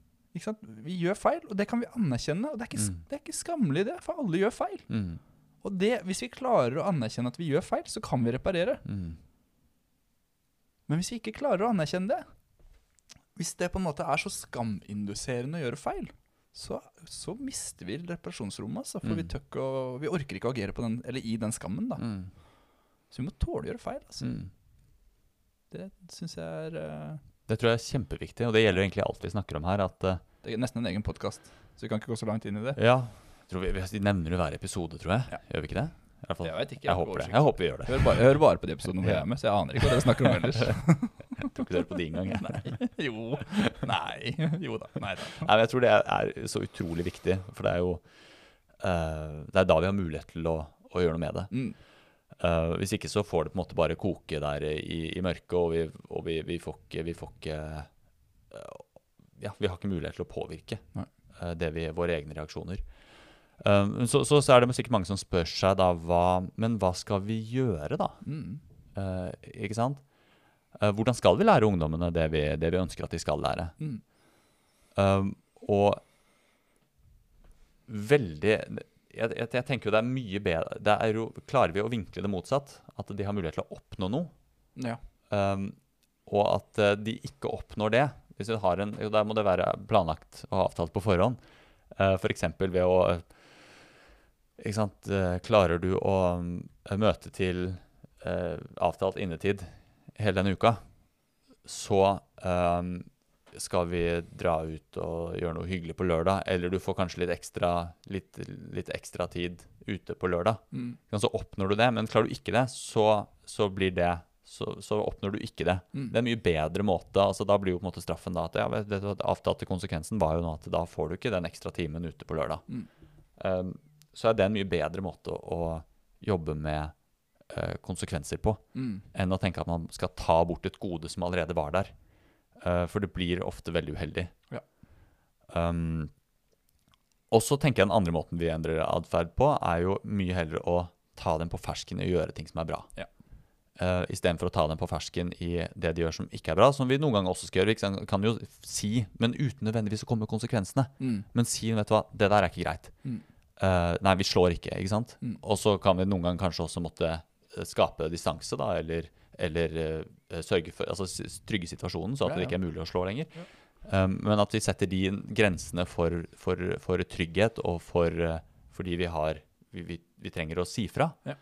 Vi gjør feil, og det kan vi anerkjenne. Og det er ikke, Mm. det er ikke skammelig, det, for alle gjør feil. Mm. Og det, hvis vi klarer å anerkjenne at vi gjør feil, så kan vi reparere. Mm. Men hvis vi ikke klarer å anerkjenne det, hvis det på en måte er så skaminduserende å gjøre feil, så, så mister vi reparasjonsrommet. Altså, for vi, Mm. tør ikke vi orker ikke å agere på den, eller i den skammen. da. Mm. Så vi må tåle å gjøre feil. Altså. Mm. Det syns jeg er eh, Det tror jeg er kjempeviktig, og det gjelder egentlig alt vi snakker om her. At uh, Det er nesten en egen podkast, så vi kan ikke gå så langt inn i det. ja, jeg tror vi, vi nevner det hver episode, tror jeg. Ja. Gjør vi ikke det? Fall, Jeg vet ikke. jeg, håper det. Jeg håper vi gjør det. Hør bare, hør bare på de episodene hvor jeg er med, så jeg aner ikke hva dere snakker om ellers. <laughs> Jeg tror ikke du hører på de engang. jeg. Nei. Jo. Nei. Jo da. Nei da. Nei, jeg tror det er så utrolig viktig, for det er jo uh, Det er da vi har mulighet til å, å gjøre noe med det. Mm. Eh, hvis ikke så får det på en måte bare koke der i, i mørket, og, vi, og vi, vi får ikke, vi får ikke eh, Ja, vi har ikke mulighet til å påvirke eh, det vi, våre egne reaksjoner. Eh, så, så, så er det sikkert mange som spør seg da hva Men hva skal vi gjøre, da? Mm. Uh, ikke sant? Hvordan skal vi lære ungdommene det vi, det vi ønsker at de skal lære? Mm. Um, og veldig jeg, jeg, jeg tenker jo det er mye bedre det er jo, Klarer vi å vinkle det motsatt? At de har mulighet til å oppnå noe? Ja. Um, og at eh, de ikke oppnår det. Hvis vi har en, jo, Der må det være planlagt og avtalt på forhånd. Uh, F.eks. ved å eh, ikke sant, uh, Klarer du å møte til uh, avtalt innetid hele denne uka, så um, skal vi dra ut og gjøre noe hyggelig på lørdag. Eller du får kanskje litt ekstra, litt, litt ekstra tid ute på lørdag. Mm. Så oppnår du det, men klarer du ikke det, så, så blir det så, så oppnår du ikke det. Mm. Det er en mye bedre måte. altså Da blir jo på en måte straffen da at ja, det, avtalte konsekvensen var jo nå at da får du ikke den ekstra timen ute på lørdag. Mm. Um, så er det en mye bedre måte å, å jobbe med uh, konsekvenser på, Mm. enn å tenke at man skal ta bort et gode som allerede var der. Eh, for det blir ofte veldig uheldig. Ja. Um, og så tenker jeg den andre måten vi endrer atferd på, er jo mye heller å ta dem på fersken og gjøre ting som er bra. Ja. Uh, Istedenfor å ta dem på fersken i det de gjør som ikke er bra, som vi noen ganger også skal gjøre. Vi? Kan jo si, men uten nødvendigvis å komme med konsekvensene. Mm. Men si vet du hva, det der er ikke greit. Mm. Uh, nei, vi slår ikke, ikke sant? Mm. Og så kan vi noen ganger kanskje også måtte eh, skape distanse, da, eller, eller eh, sørge for Altså trygge situasjonen, så at Ja, det ikke er mulig å slå lenger. Ja. Um, men at vi setter de grensene for, for, for trygghet, og for, eh, fordi vi har vi, vi, vi trenger å si fra. Ja.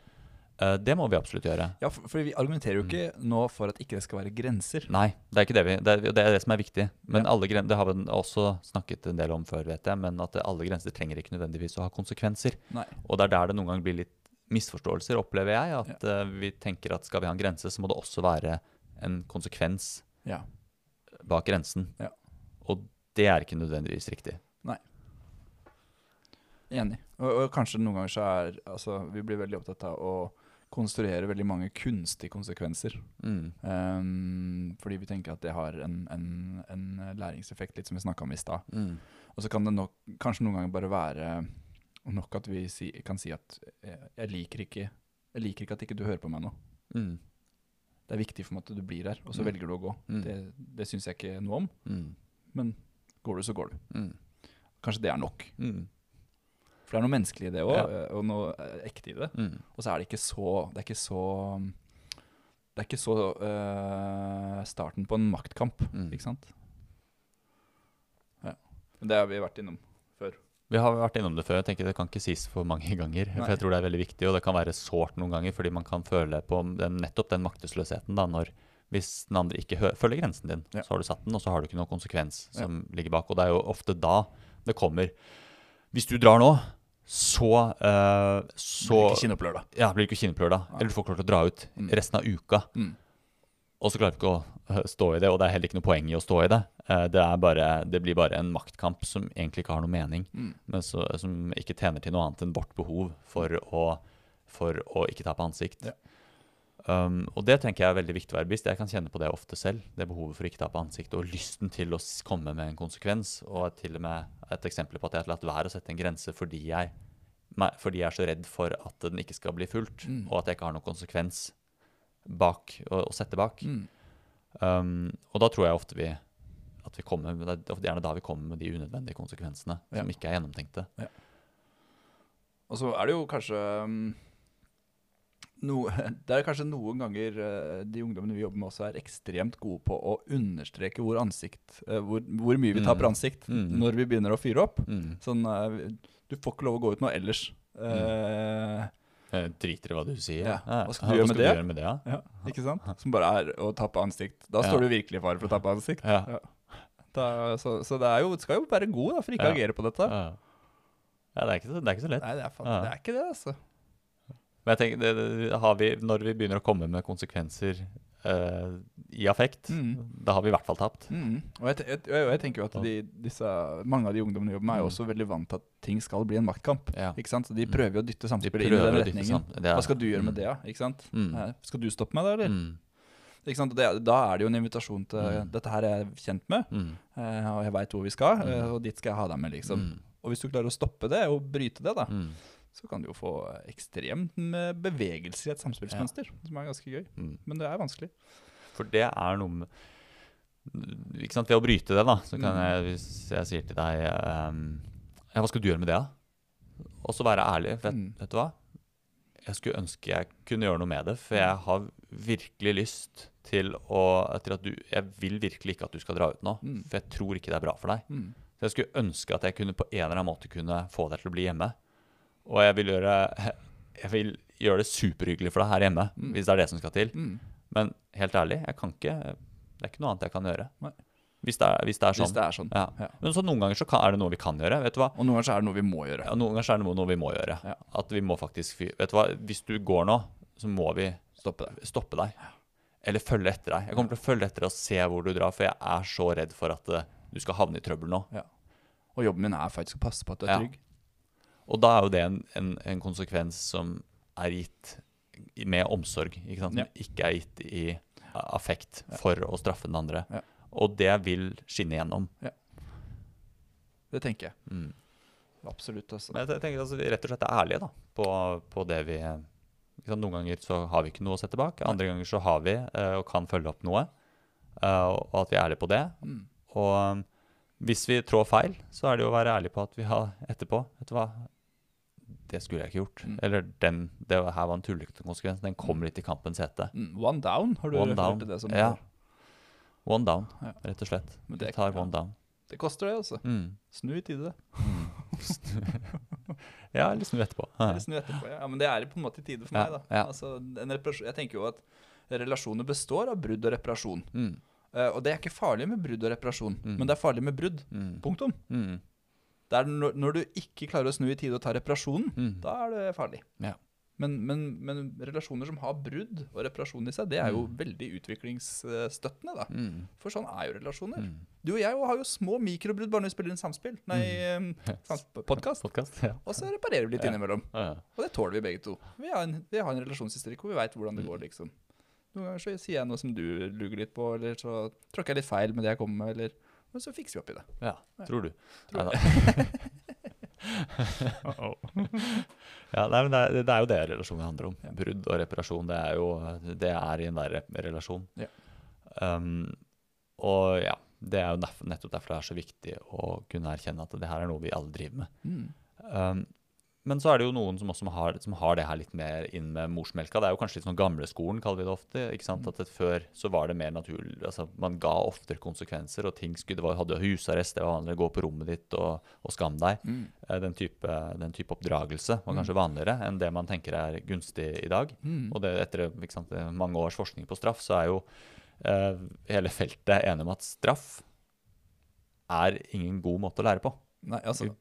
Eh, det må vi absolutt gjøre. Ja, for, for vi argumenterer jo Mm. ikke nå for at ikke det skal være grenser. Nei, det er ikke det vi Det er det, er det som er viktig. Men Ja. alle gren, Det har vi også snakket en del om før, vet jeg. Men at alle grenser trenger ikke nødvendigvis å ha konsekvenser. Nei. Og det er der det noen ganger blir litt misforståelser, opplever jeg. At eh, vi tenker at skal vi ha en grense, så må det også være en konsekvens Ja. bak grensen. Ja. Og det er ikke nødvendigvis riktig. Nei. Enig. Og, og kanskje noen ganger så er altså, Vi blir veldig opptatt av å konstruere veldig mange kunstige konsekvenser. Mm. Um, fordi vi tenker at det har en, en, en læringseffekt, litt som vi snakka om i stad. Mm. Og så kan det nok, kanskje noen ganger bare være nok at vi si, kan si at jeg, jeg, liker ikke, jeg liker ikke at ikke du hører på meg nå. Mm. Det er viktig for meg at du blir her, og så Mm. velger du å gå. Mm. Det, det syns jeg ikke noe om, Mm. men går du, så går du. Mm. Kanskje det er nok. Mm. For det er noe menneskelig i det òg, Ja. og noe eh, ekte i det. Mm. Og så er det ikke så Det er ikke så det er ikke så uh, starten på en maktkamp, ikke sant? Ja. Men det har vi vært innom. Vi har vært innom det før. jeg tenker Det kan ikke sies for mange ganger. Nei. For jeg tror det er veldig viktig, og det kan være sårt noen ganger, fordi man kan føle på den, nettopp den maktesløsheten da, når hvis den andre ikke følger grensen din, Ja. så har du satt den, og så har du ikke noen konsekvens som ligger bak. Og det er jo ofte da det kommer Hvis du drar nå, så, uh, så ikke kinopplør, da. ja, blir du ikke kinopplør da. Eller du får ikke lov til å dra ut Mm. resten av uka. Mm. Og så klarer vi ikke å øh, stå i det, og det er heller ikke noe poeng i å stå i det. Eh, Det, er bare, det blir bare en maktkamp som egentlig ikke har noe mening, Mm. men så, som ikke tjener til noe annet enn vårt behov for å, for å ikke tape ansikt. Ja. Um, og det tenker jeg er veldig viktig å være bevisst. Jeg kan kjenne på det ofte selv. Det behovet for å ikke tape ansikt, og lysten til å komme med en konsekvens. Og til og med et eksempel på at jeg har latt være å sette en grense fordi jeg, fordi jeg er så redd for at den ikke skal bli fulgt, Mm. og at jeg ikke har noen konsekvens bak å, å sette bak. Mm. Um, og da tror jeg ofte vi at vi kommer Det er ofte gjerne da vi kommer med de unødvendige konsekvensene Ja. som ikke er gjennomtenkte. Og så er det jo kanskje um, no, <laughs> Det er kanskje noen ganger eh, de ungdommene vi jobber med også er ekstremt gode på å understreke hvor ansikt eh, hvor, hvor mye vi taper Mm. ansikt Mm. når vi begynner å fyre opp. Mm. Sånn eh, Du får ikke lov å gå ut noe ellers. Eh, Jeg driter i hva du sier. Ja. Hva skal du gjøre med det? gjøre med det? Ja? ja, ikke sant? Som bare er å tappe ansikt. Da Ja. står du virkelig i fare for å tappe ansikt. Ja. Da, så så det er jo, skal jo være god da, for ikke å Ja. agere på dette. Ja. ja, det er ikke så, det er ikke så lett. Nei, det er, faen, Ja. det er ikke det, altså. Men jeg tenker, det, det, har vi, når vi begynner å komme med konsekvenser eh, i affekt, Mm. da har vi i hvert fall tapt. Mm. Og jeg, jeg, jeg tenker jo at de, disse, mange av de ungdommene jobber med, er jo Mm. også veldig vant til at ting skal bli en maktkamp. Ja. Ikke sant? Så de Mm. prøver jo å dytte samspillet inn i den retningen. sammen. Hva skal du gjøre med mm. det. Ikke sant? Mm. Skal du stoppe meg, da, eller? Ikke sant? Det, da er det jo en invitasjon til. Dette her er jeg kjent med, eh, og jeg veit hvor vi skal, eh, og dit skal jeg ha deg med, liksom. Og hvis du klarer å stoppe det, og bryte det, da. Så kan du jo få ekstremt med bevegelse i et samspillsmønster, som er ganske gøy. Mm. Men det er vanskelig. For det er noe med ikke sant, Ved å bryte det, da, så kan Mm. jeg, hvis jeg sier til deg um, ja, Hva skal du gjøre med det, da? Og så være ærlig. Vet, Mm. vet du hva? Jeg skulle ønske jeg kunne gjøre noe med det, for jeg har virkelig lyst til å til at du, Jeg vil virkelig ikke at du skal dra ut nå, Mm. for jeg tror ikke det er bra for deg. Mm. Så jeg skulle ønske at jeg kunne på en eller annen måte kunne få deg til å bli hjemme. Og jeg vil gjøre, jeg vil gjøre det superhyggelig for deg her hjemme, Mm. hvis det er det som skal til. Mm. Men helt ærlig, jeg kan ikke Det er ikke noe annet jeg kan gjøre. Nei. Hvis det er, hvis det er sånn. Hvis det er sånn. Ja. Ja. Men så noen ganger så kan, er det noe vi kan gjøre. Vet du hva? Og noen ganger så er det noe vi må gjøre. Ja, noen ganger så er det noe, noe vi må gjøre. Ja. At vi må faktisk Vet du hva, hvis du går nå, så må vi Stoppe deg. stoppe deg. Eller følge etter deg. Jeg kommer til å følge etter deg og se hvor du drar, for jeg er så redd for at eh, du skal havne i trøbbel nå. Og jobben min er faktisk å passe på at du er trygg. Og da er jo det en, en, en konsekvens som er gitt med omsorg, ikke sant? Som Ja. ikke er gitt i affekt Ja. for å straffe den andre. Ja. Og det vil skinne igjennom. Det tenker jeg. Mm. Absolutt. Altså. Men jeg tenker altså, rett og slett er ærlige da, på, på det vi liksom. Noen ganger så har vi ikke noe å sette bak, andre ganger så har vi uh, og kan følge opp noe. Uh, og at vi er ærlige på det. Mm. Og um, hvis vi trår feil, så er det jo å være ærlig på at vi har etterpå Vet du hva, det skulle jeg ikke gjort. Mm. Eller den, det her var en tullete konsekvens. Den kommer litt i kampens hete. Mm. One down, har du One referert til det som Ja. One down, Ja. rett og slett. Men det- tar ja. one down. Det koster det, altså. Mm. Snu i tide. <laughs> Ja, eller snu etterpå. Eller snu etterpå. Ja. ja, men det er på en måte i tide for Ja, meg, da. ja. Altså, jeg tenker jo at relasjoner består av brudd og reparasjon. Mm. Eh, og det er ikke farlig med brudd og reparasjon, Mm. men det er farlig med brudd. Mm. Punktum. Mm. Det er når, når du ikke klarer å snu i tide og ta reparasjonen, Mm. da er det farlig. Ja. Men, men, men relasjoner som har brudd og reparasjon i seg, det er jo Mm. veldig utviklingsstøttende, da. Mm. For sånn er jo relasjoner. Mm. Du og jeg har jo små mikrobrudd bare når vi spiller inn samspill. Nei, <laughs> podkast. Podcast, ja. Og så reparerer vi litt Ja. innimellom. Og det tåler vi begge to. Vi har en, vi har en relasjonshistorikk hvor vi veit hvordan det Mm. går, liksom. Noen ganger så sier jeg noe som du luger litt på, eller så tråkker jeg litt feil med det jeg kommer med, eller Men så fikser vi opp i det. ja. Tror du. Tror Neida. <laughs> ja, nei, men det er, det er jo det relasjonen handler om. Ja. Brudd og reparasjon. Det er jo det er i enhver re- relasjon. Ja. Um, og ja, det er jo nettopp derfor det er så viktig å kunne erkjenne at det her er noe vi alle driver med. Mm. Um, men så er det jo noen som også har, som har det her litt mer inn med morsmelka. Det er jo kanskje litt sånn gamleskolen, kaller vi det ofte. ikke sant? At det, Før så var det mer naturlig altså Man ga oftere konsekvenser, og ting skulle, det var, hadde husarrest, det var vanlig å gå på rommet ditt og, og skam deg. Mm. Eh, Den type, den type oppdragelse var kanskje vanligere enn det man tenker er gunstig i dag. Mm. Og det, etter sant, mange års forskning på straff, så er jo eh, hele feltet enig om at straff er ingen god måte å lære på. Nei, altså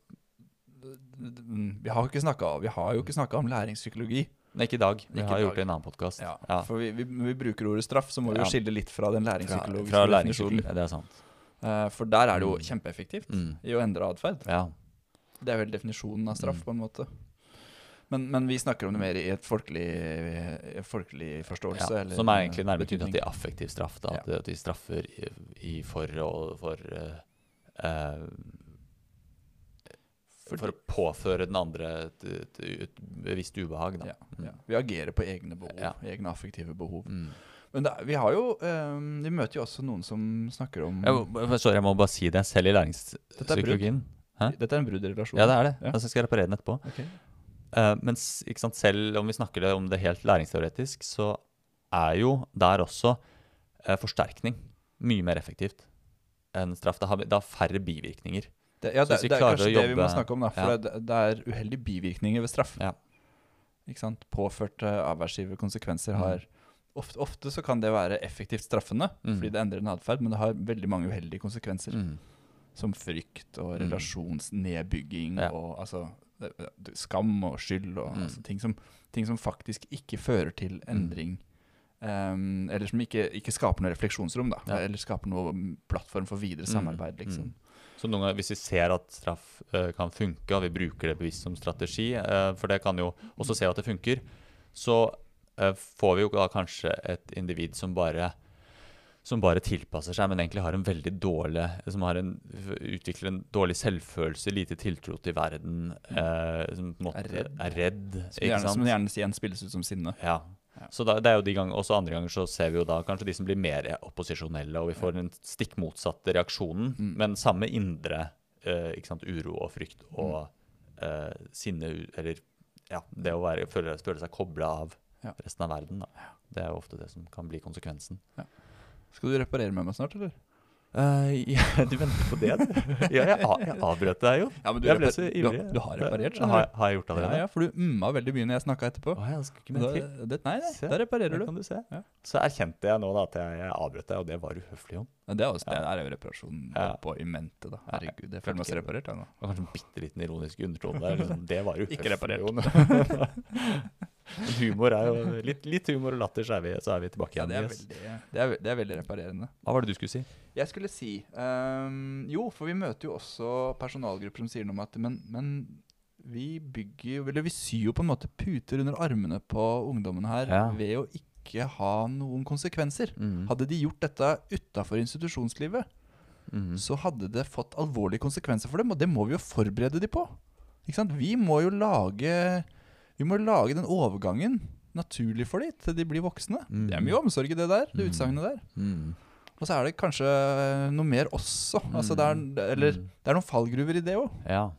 Vi har jo ikke snakka Vi har jo ikke snakka om læringspsykologi. Nei, ikke i dag. Vi Ikke har dag. gjort det i en annen podkast. Ja, Ja. For vi, vi, vi bruker ordet straff, så må vi jo skille litt fra den læringspsykologiske fra definisjonen. læringspsykologi. Det er sant. Eh, for der er det jo Mm. kjempeeffektivt Mm. i å endre atferd. Ja. Det er vel definisjonen av straff, Mm. på en måte. Men, men vi snakker om det mer i et folkelig, folkelig forståelse. ja. eller Som er egentlig nærmere betydning. knyttet til affektiv straff. Da, at, at de straffer i, i for og for eh, eh, For å påføre den andre et, et, et bevisst ubehag. Ja, ja. Vi agerer på egne behov, Ja. egne affektive behov. Mm. Men da, vi har jo um, Vi møter jo også noen som snakker om Jeg, sorry, jeg må bare si det. Selv i læringspsykologien Hæ? Dette er en brudd i relasjonen. Ja, det er det. Ja. Altså, jeg skal reparere den etterpå. Okay. Uh, men sant, selv om vi snakker om det helt læringsteoretisk, så er jo der også uh, forsterkning mye mer effektivt enn straff. Det har, det har færre bivirkninger. Det, ja, det, det er kanskje det vi må snakke om, da. For Ja. det, det er uheldige bivirkninger ved straff. Ja. Ikke sant? Påførte avværsgive konsekvenser Mm. har ofte, ofte så kan det være effektivt straffende, Mm. fordi det endrer en atferd, men det har veldig mange uheldige konsekvenser. Mm. Som frykt og Mm. relasjonsnedbygging Ja. og altså skam og skyld og Mm. altså, ting, som, ting som faktisk ikke fører til endring. Um, eller som ikke, ikke skaper noe refleksjonsrom, da. Eller skaper noe plattform for videre Mm. samarbeid, liksom. Så ganger, hvis vi ser at straff uh, kan funke, og vi bruker det bevisst som strategi, uh, for det kan jo også se at det funker, så uh, får vi jo da kanskje et individ som bare som bare tilpasser seg, men egentlig har en veldig dårlig Som har en, utvikler en dårlig selvfølelse, lite tiltro til verden, som på en måte Er redd. er redd Som, gjerne, som gjerne igjen spilles ut som sinne. Ja. Ja. Så da, det er jo de ganger, også andre ganger så ser vi jo da kanskje de som blir mer opposisjonelle, og vi får den stikk motsatte reaksjonen, Mm. men samme indre uh, ikke sant, uro og frykt og uh, sinne, eller ja, det å være, føle, føle seg kobla av Ja. resten av verden. Da. Det er jo ofte det som kan bli konsekvensen. Skal du reparere med meg snart, eller? Eh, ja, <laughs> du venter på det? du? Ja, jeg, jeg avbrøt deg jo. Ja, men Jeg ble så du, ivrig. du har reparert, skjønner Har, du. har jeg gjort det Ja, allerede? ja, for du umma veldig mye når jeg snakka etterpå. Å, jeg skal ikke Da, det, nei, nei, Se, da reparerer du. kan du se. Ja. Så erkjente jeg nå da at jeg, jeg avbrøt deg, og det var uhøflig. Jon. Ja, det er, også, det er jo reparasjon på i mente, da. Herregud, klart føler meg så reparert, jeg nå. Det var kanskje en bitte liten ironisk undertone der. Liksom. Det var uhøflig. <laughs> Ikke reparert. Jon. <laughs> Humor er jo litt, litt humor og latter, så er vi, så er vi tilbake Ja, igjen. det er, veldig, det, er, det er veldig reparerende. Hva var det du skulle si? Jeg skulle si um, Jo, for vi møter jo også personalgrupper som sier noe om at Men, men vi bygger jo Eller vi syr jo på en måte puter under armene på ungdommene her Ja. ved å ikke ha noen konsekvenser. Mm. Hadde de gjort dette utafor institusjonslivet, Mm. så hadde det fått alvorlige konsekvenser for dem, og det må vi jo forberede de på. Vi må jo lage Vi må lage den overgangen naturlig for dem til de blir voksne. Mm. Det er mye omsorg i det der, det Mm. utsagnet der. Mm. Og så er det kanskje noe mer også. Altså det er, eller Mm. det er noen fallgruver i det òg. Ja.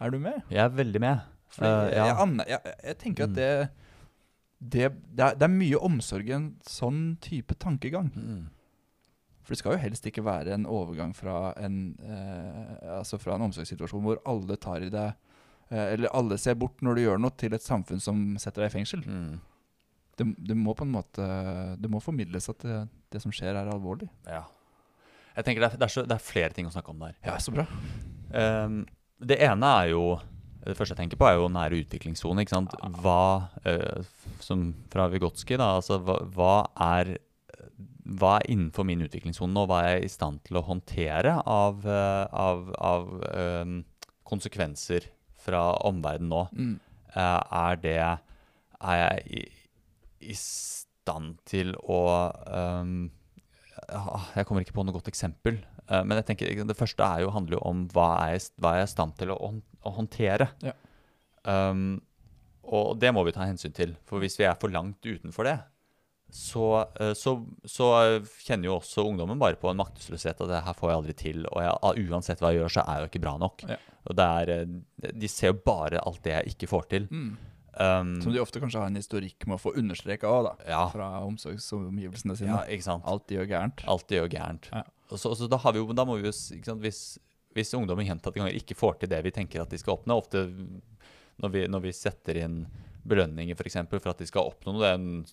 Er du med? Jeg er veldig med. Jeg, ja. jeg, jeg, jeg tenker Mm. at det det, det, er, det er mye omsorg i en sånn type tankegang. Mm. For det skal jo helst ikke være en overgang fra en, eh, altså fra en omsorgssituasjon hvor alle tar i deg Eller alle ser bort når du gjør noe, til et samfunn som setter deg i fengsel. Mm. Det, det må på en måte Det må formidles at det, det som skjer, er alvorlig. Ja. Jeg tenker det er, det, er så, det er flere ting å snakke om der. Ja, så bra. Um, det ene er jo Det første jeg tenker på, er jo nære utviklingssone. ikke sant? Hva uh, Som fra Vygotsky, da. Altså hva, hva er hva er innenfor min utviklingssone og Hva er jeg i stand til å håndtere av, eh, av, av ehm, konsekvenser fra omverdenen nå? Mm. Eh, er det Er jeg i, i stand til å um, Jeg kommer ikke på noe godt eksempel. Uh, men jeg tenker det første er jo, handler jo om hva er jeg, hva er i stand til å, å håndtere. Ja. Um, og det må vi ta hensyn til. For hvis vi er for langt utenfor det, så, eh, så, så kjenner jo også ungdommen bare på en maktesløshet. At det her får jeg aldri til. Og jeg, ah, uansett hva jeg gjør, så er jeg jo ikke bra nok. Ja. Og det er, eh, de ser jo bare alt det jeg ikke får til. Mm. Um, Som de ofte kanskje har en historikk med å få understreka òg, da. ja, Fra omsorgsomgivelsene sine. ja, ikke sant. Alt de gjør gærent. Alt de gjør gærent. Ja. Og så, så da, har vi jo, da må vi jo sant, hvis, hvis ungdommen gjentatte ganger ikke får til det vi tenker at de skal oppnå Ofte når vi, når vi setter inn belønninger for, eksempel, for at de skal oppnå noe,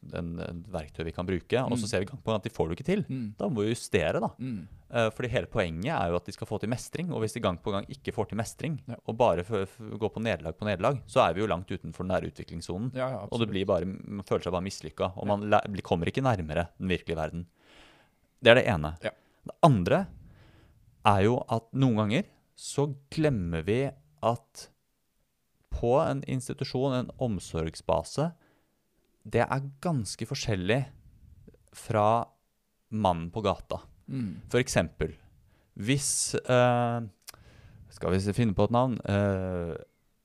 det er en, verktøy vi kan bruke, og så Mm. ser vi gang på gang at de får det ikke til. Mm. Da må vi justere, da. Mm. Eh, fordi hele poenget er jo at de skal få til mestring. Og hvis de gang på gang ikke får til mestring, Ja. og bare går på nederlag på nederlag, så er vi jo langt utenfor den der utviklingssonen. Ja, ja, Og det blir bare, man føler seg bare mislykka, og man kommer ikke nærmere den virkelige verden. Det er det ene. Det andre er jo at noen ganger så glemmer vi at på en institusjon, en omsorgsbase, det er ganske forskjellig fra mannen på gata. Mm. For eksempel, hvis eh, Skal vi finne på et navn? Eh,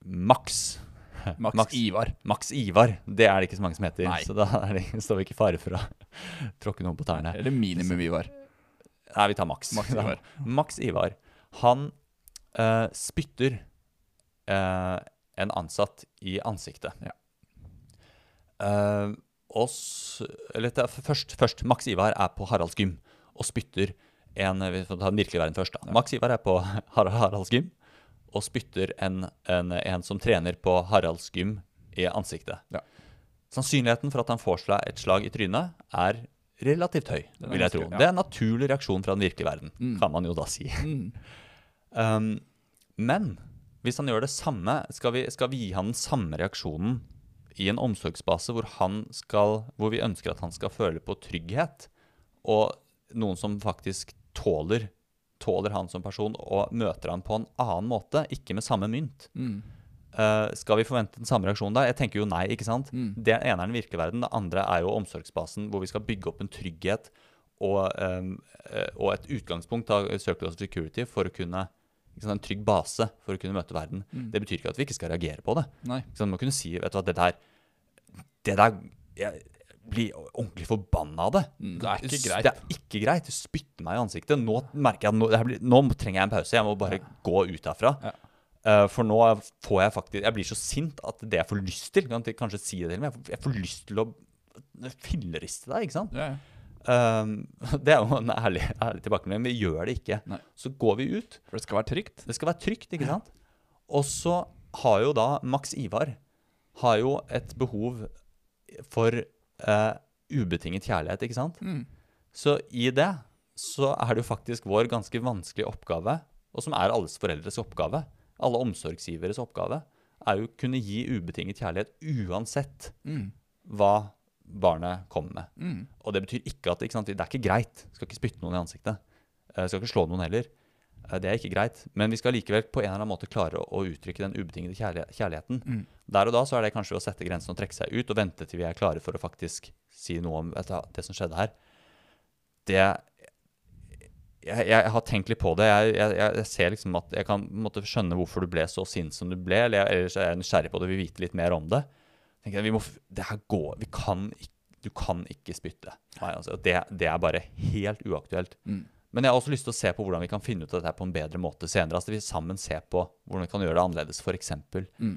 Max. <laughs> Max, Max. Ivar. Max Ivar. Det er det ikke så mange som heter. Nei. Så da det, <laughs> står vi ikke i fare for å <laughs> tråkke noen på tærne. Eller minimum Ivar. Nei, vi tar Max. Max Ivar. Max Ivar. Han eh, spytter eh, en ansatt i ansiktet. Ja. Uh, oss, eller er først, først, Max Ivar er på Haralds gym og spytter en Vi får ta den virkelige verden først. da. Max Ivar er på <laughs> Har Haralds gym og spytter en, en, en som trener på Haralds gym, i ansiktet. Ja. Sannsynligheten for at han får seg et slag i trynet, er relativt høy, er vil jeg tro. ja. Det er en naturlig reaksjon fra den virkelige verden, Mm. kan man jo da si. Mm. Um, <laughs> men hvis han gjør det samme, skal vi, skal vi gi han den samme reaksjonen i en omsorgsbase hvor, han skal, hvor vi ønsker at han skal føle på trygghet, og noen som faktisk tåler, tåler han som person og møter han på en annen måte, ikke med samme mynt. Mm. Uh, skal vi forvente den samme reaksjonen da? Jeg tenker jo nei, ikke sant? Mm. Det ene er den virkelige verden, det andre er jo omsorgsbasen, hvor vi skal bygge opp en trygghet og, um, og et utgangspunkt av Circle of Security for å kunne En trygg base for å kunne møte verden. Mm. Det betyr ikke at vi ikke skal reagere på det. Nei. Man må kunne si vet du hva, det der Det der Jeg blir ordentlig forbanna av det. Mm, det er ikke greit. Det er ikke greit. Du spytter meg i ansiktet. Nå merker jeg at nå, blir, nå trenger jeg en pause. Jeg må bare gå ut herfra. Ja. Uh, for nå får jeg faktisk Jeg blir så sint at det jeg får lyst til Kan kanskje si det til meg. Jeg får lyst til å filleriste deg, ikke sant? Ja, ja. Um, <laughs> det er jo en ærlig, ærlig tilbakemelding, vi gjør det ikke. Nei. Så går vi ut. For det skal være trygt. Det skal være trygt, ikke sant? Og så har jo da Max Ivar har jo et behov for uh, ubetinget kjærlighet, ikke sant? Mm. Så i det så er det jo faktisk vår ganske vanskelige oppgave, og som er alles foreldres oppgave, alle omsorgsgiveres oppgave, er jo å kunne gi ubetinget kjærlighet uansett Mm. hva barnet kommer med. Mm. Og det betyr ikke at ikke sant, det er ikke greit. Skal ikke spytte noen i ansiktet. Eh, Skal ikke slå noen heller. Eh, Det er ikke greit. Men vi skal likevel på en eller annen måte klare å, å uttrykke den ubetingede kjærli- kjærligheten. Mm. Der og da så er det kanskje å sette grensen og trekke seg ut og vente til vi er klare for å faktisk si noe om du, det som skjedde her. Det jeg, jeg har tenkt litt på det. Jeg, jeg, jeg ser liksom at jeg kan måtte skjønne hvorfor du ble så sint som du ble. Eller jeg, er jeg nysgjerrig på det, og vil vite litt mer om det. Tenker jeg, vi må, det her går, vi kan ikke, Du kan ikke spytte. Nei, altså, det, det er bare helt uaktuelt. Mm. Men jeg har også lyst til å se på hvordan vi kan finne ut av dette på en bedre måte senere. Altså Vi sammen ser på hvordan vi kan gjøre det annerledes, f.eks. Mm.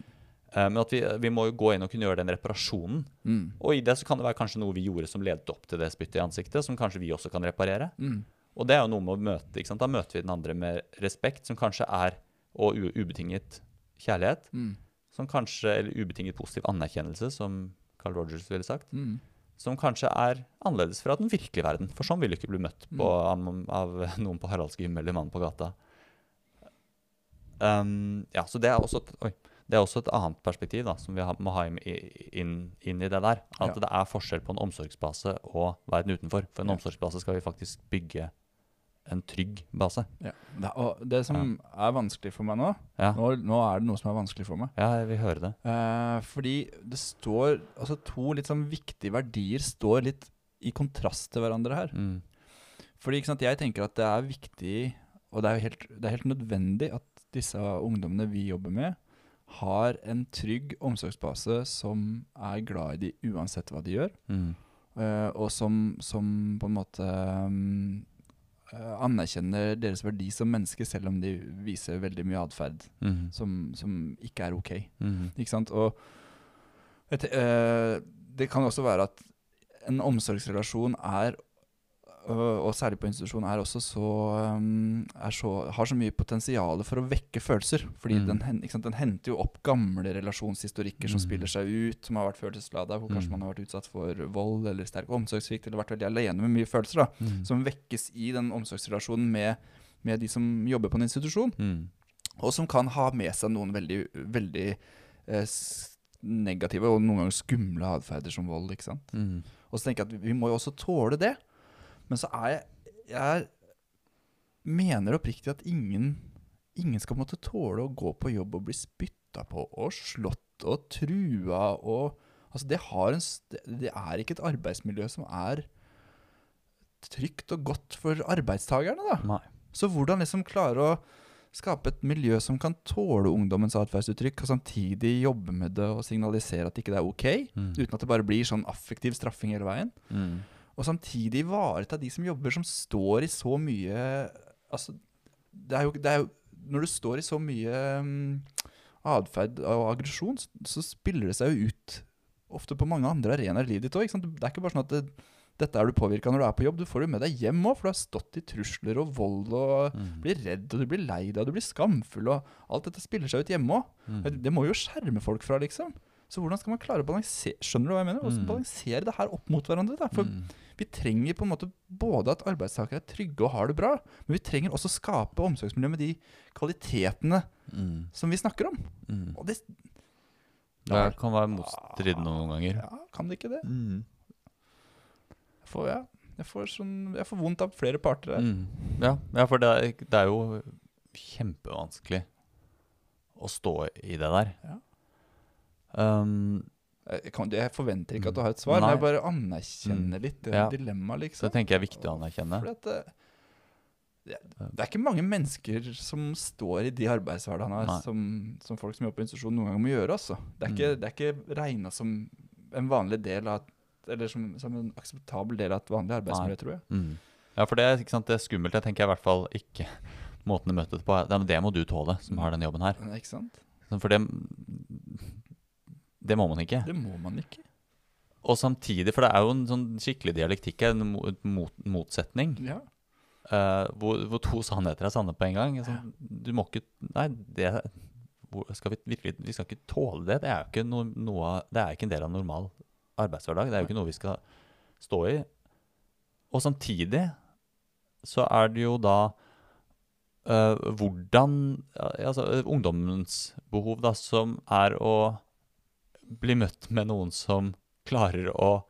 Uh, men at vi, vi må jo gå inn og kunne gjøre den reparasjonen. Mm. Og i det så kan det være kanskje noe vi gjorde som ledet opp til det spyttet i ansiktet, som kanskje vi også kan reparere. Mm. Og det er jo noe med å møte. ikke sant? Da møter vi den andre med respekt, som kanskje er Og ubetinget kjærlighet. Mm. Som kanskje, Eller ubetinget positiv anerkjennelse, som Carl Rogers ville sagt. Mm. Som kanskje er annerledes fra den virkelige verden. For sånn vil du ikke bli møtt på av, av <laughs> noen på Haraldske gym eller mannen på gata. Um, ja, så det er et, oi, det er også et annet perspektiv da, som vi har, må ha inn, inn, inn i det der. At Ja. det er forskjell på en omsorgsbase og verden utenfor. For en Ja. omsorgsbase skal vi faktisk bygge en trygg base. Ja. Det, og det som er vanskelig for meg nå, Ja, nå Nå er det noe som er vanskelig for meg. ja jeg vil høre det. Eh, fordi det står Altså to litt sånn viktige verdier står litt i kontrast til hverandre her. Mm. Fordi sant, jeg tenker at det er viktig, og det er, helt, det er helt nødvendig at disse ungdommene vi jobber med, har en trygg omsorgsbase som er glad i de uansett hva de gjør. Mm. eh, og som, som på en måte um, anerkjenner deres verdi som mennesker, selv om de viser veldig mye atferd Mhm. som, som ikke er ok. Mhm. Ikke sant? Og et, eh, det kan også være at en omsorgsrelasjon er øh, og særlig på institusjon, er også så, um, er så Har så mye potensial for å vekke følelser. Fordi Mm. den, sant? den henter jo opp gamle relasjonshistorikker som Mm. spiller seg ut, som har vært følelseslada, hvor kanskje Mm. man har vært utsatt for vold eller sterk omsorgssvikt, eller vært veldig alene med mye følelser, da, Mhm. som vekkes i den omsorgsrelasjonen med, med de som jobber på en institusjon. Mhm. Og som kan ha med seg noen veldig, veldig eh, negative og noen ganger skumle atferder som vold. ikke sant? Mhm. Og så tenker jeg at vi, vi må jo også tåle det. Men så er jeg Jeg mener oppriktig at ingen, ingen skal måtte tåle å gå på jobb og bli spytta på og slått og trua og Altså, det, har en, det, er ikke et arbeidsmiljø som er trygt og godt for arbeidstakerne, da. Nei. Så hvordan liksom klare å skape et miljø som kan tåle ungdommens atferdsuttrykk, og samtidig jobbe med det og signalisere at ikke det er ok, mm. uten at det bare blir sånn affektiv straffing hele veien. Mhm. Og samtidig ivareta de som jobber, som står i så mye Altså, det er jo, det er jo Når du står i så mye um, atferd og aggresjon, så, så spiller det seg jo ut ofte på mange andre arenaer i livet ditt òg. Det er ikke bare sånn at det, dette er du påvirka når du er på jobb. Du får det med deg hjem òg, for du har stått i trusler og vold og mm. blir redd, og du blir lei deg, og du blir skamfull, og alt dette spiller seg ut hjemme òg. Mm. Det må jo skjerme folk fra, liksom. Så hvordan skal man klare å balansere Skjønner du hva jeg mener? Hvordan Mm. balansere det her opp mot hverandre? da? For mm. vi trenger på en måte både at arbeidstakere er trygge og har det bra, men vi trenger også skape omsorgsmiljø med de kvalitetene mm. som vi snakker om. Mhm. Og det Det kan være motstridende noen ganger. Ja, kan det ikke det? Mhm. Jeg får, ja, jeg får, sånn, jeg får vondt av flere parter her. Mm. Ja, ja, for det er, det er jo kjempevanskelig å stå i det der. Ja. Um, Jeg, kan, jeg forventer ikke at du har et svar, Nei. men jeg bare anerkjenner litt det Ja. dilemmaet, så liksom. det tenker jeg er viktig å anerkjenne. Fordi at det, det, det er ikke mange mennesker som står i de arbeidshverdagene som, som folk som jobber på institusjon noen gang må gjøre. Altså. Det er ikke, Mm. det er ikke regna som en vanlig del av Eller som, som en akseptabel del av et vanlig arbeidsmiljø, tror jeg. Mm. Ja, for det, sant, det er skummelt. Jeg tenker i hvert fall ikke <laughs> måten du møtte det på. Det, det må du tåle, som har den jobben her. Ikke sant? For det Det må man ikke. Det må man ikke. Og samtidig, for det er jo en sånn skikkelig dialektikk her, en mot, motsetning. Ja. Uh, hvor, hvor to sannheter er sanne på en gang. Sånn, du må ikke Nei, det skal vi, virkelig, vi skal ikke tåle det. Det er jo ikke no, noe Det er ikke en del av normal arbeidshverdag. Det er jo ikke noe vi skal stå i. Og samtidig så er det jo da uh, hvordan altså, Ungdommens behov, da, som er å bli møtt med noen som klarer å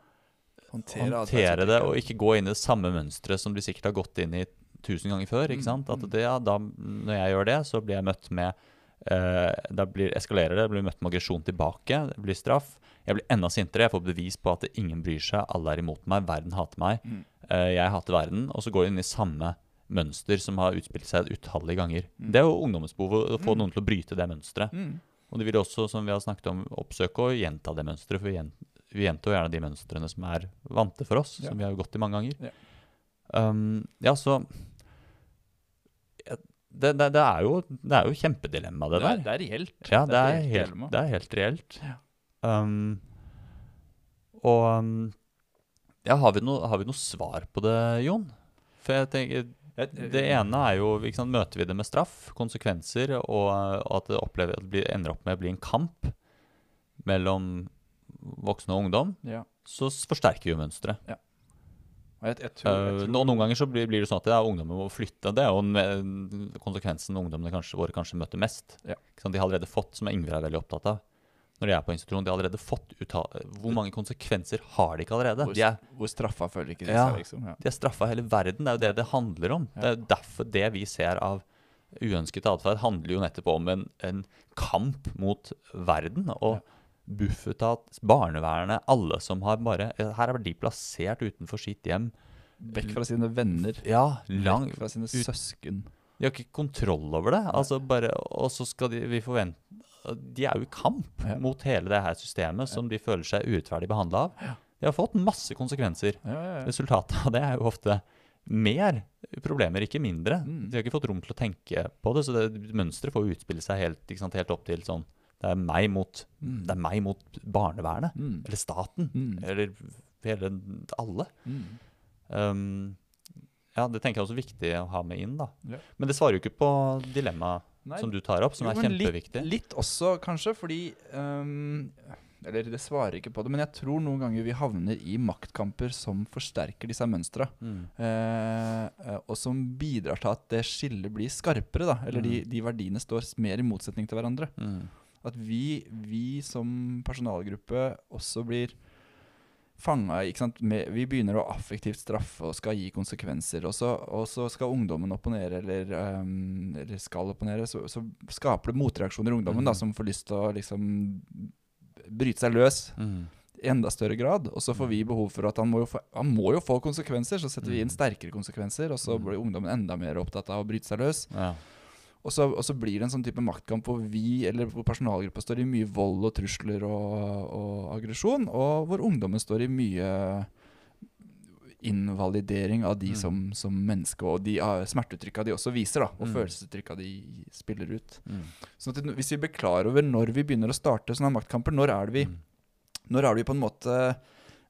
Håndtere, håndtere det, og ikke gå inn i det samme mønsteret som de sikkert har gått inn i tusen ganger før. Mm, ikke sant? At mm. det, ja, da, når jeg gjør det, så blir jeg møtt med eh, Da blir, eskalerer det, blir møtt med aggresjon tilbake, det blir straff. Jeg blir enda sintere, jeg får bevis på at ingen bryr seg, alle er imot meg, verden hater meg. Mm. eh, jeg hater verden. Og så går de inn i samme mønster som har utspilt seg utallige ganger. Mm. Det er jo ungdommens behov, å få Mm. noen til å bryte det mønsteret. Mm. Og de vil også, som vi har snakket om, oppsøke og gjenta det mønsteret. For vi gjen- gjentar gjerne de mønstrene som er vante for oss, Ja. som vi har gått i mange ganger. Ja. Um, ja, så det, det, det, er jo, det er jo kjempedilemma, det Det er, der. det er reelt. Ja, det er er helt, det er helt reelt. Ja. Um, og um, ja, har vi, noe, har vi noe svar på det, Jon? For jeg tenker, det ene er jo sant, Møter vi det med straff, konsekvenser, og, at det, opplever, at det blir, ender opp med å bli en kamp mellom voksne og ungdom, Ja. så forsterker vi mønsteret. Ja. Jeg, jeg tror, jeg Uh, tror noen ganger så blir, blir det sånn at ja, ungdommen må flytte. Det er jo en, en- konsekvensen ungdommene kanskje, våre kanskje møter mest. Ja. De har allerede fått, som Ingvild er veldig opptatt av, når de er på institusjon, de har allerede fått uttale, Hvor mange konsekvenser har de ikke allerede? hvor, De er, hvor straffa føler ikke de Ja. seg, liksom. Ja. de er straffa hele verden. Det er jo det det handler om. Ja. Det er derfor det vi ser av uønsket atferd, handler jo nettopp om en, en kamp mot verden. Og Ja. Bufetat, barnevernet, alle som har bare Her er de plassert utenfor sitt hjem. Vekk fra sine venner. Ja, lang, Vekk fra sine søsken. De har ikke kontroll over det. Altså bare, og så skal de, vi forvente De er jo i kamp Ja. mot hele det her systemet som de føler seg urettferdig behandla av. Det har fått masse konsekvenser. Resultatet av det er jo ofte mer problemer, ikke mindre. Mm. De har ikke fått rom til å tenke på det, så det mønsteret får utspille seg helt, sant, helt opp til sånn Det er meg mot, Mm. det er meg mot barnevernet, Mm. eller staten, Mm. eller hele alle. Mm. Um, ja, det tenker jeg også er viktig å ha med inn, da. Ja. Men det svarer jo ikke på dilemmaet Nei, som du tar opp, som jo, er kjempeviktig. Litt, litt også, kanskje, fordi um, Eller det svarer ikke på det, men jeg tror noen ganger vi havner i maktkamper som forsterker disse mønstra. Mm. Eh, og som bidrar til at det skillet blir skarpere, da. Eller de, de verdiene står mer i motsetning til hverandre. Mm. At vi, vi som personalgruppe også blir fanga? Vi begynner å affektivt straffe og skal gi konsekvenser. Og så, og så skal ungdommen opponere, eller, um, eller skal opponere. Så, så skaper det motreaksjoner i ungdommen da, Mhm. som får lyst til å liksom bryte seg løs Mm. i enda større grad. Og så får vi behov for at han må jo få, må jo få konsekvenser. Så setter vi inn Mhm. sterkere konsekvenser, og så Mhm. blir ungdommen enda mer opptatt av å bryte seg løs. Ja. Og så, og så blir det en sånn type maktkamp hvor vi, eller hvor personalgruppa står i mye vold og trusler og, og aggresjon, og hvor ungdommen står i mye invalidering av de Mm. som, som menneske, og de uh, smerteuttrykka de også viser, da, og Mm. følelsesuttrykka de spiller ut. Mm. Sånn at hvis vi blir klar over når vi begynner å starte sånne maktkamper, når er det vi, Mm. når er det vi på en måte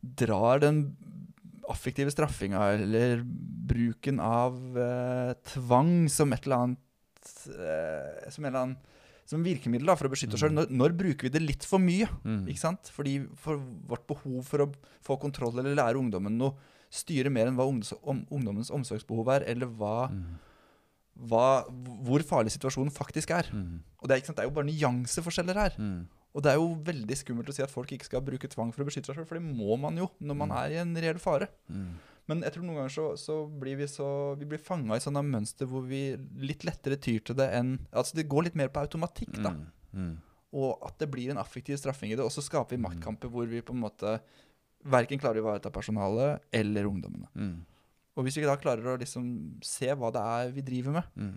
drar den affektive straffinga eller bruken av eh, tvang som et eller annet eh, Som annen som virkemiddel da, for å beskytte oss sjøl. Mm. Når, når bruker vi det litt for mye? Mm. Ikke sant? Fordi for vårt behov for å få kontroll eller lære ungdommen noe, styre mer enn hva ungdoms, om, ungdommens omsorgsbehov er, eller hva, Mm. hva, hvor farlig situasjonen faktisk er. Mm. Og det er, ikke sant? det er jo bare nyanseforskjeller her. Mm. Og det er jo veldig skummelt å si at folk ikke skal bruke tvang for å beskytte seg sjøl, for det må man jo når man er i en reell fare. Mm. Men jeg tror noen ganger så, så blir vi så Vi blir fanga i sånne mønster hvor vi litt lettere tyr til det enn Altså det går litt mer på automatikk, da. Mm. Mm. Og at det blir en affektiv straffing i det. Og så skaper vi Mm. maktkamper hvor vi på en måte verken klarer å ivareta personalet eller ungdommene. Mm. Og hvis vi da klarer å liksom se hva det er vi driver med, Mm.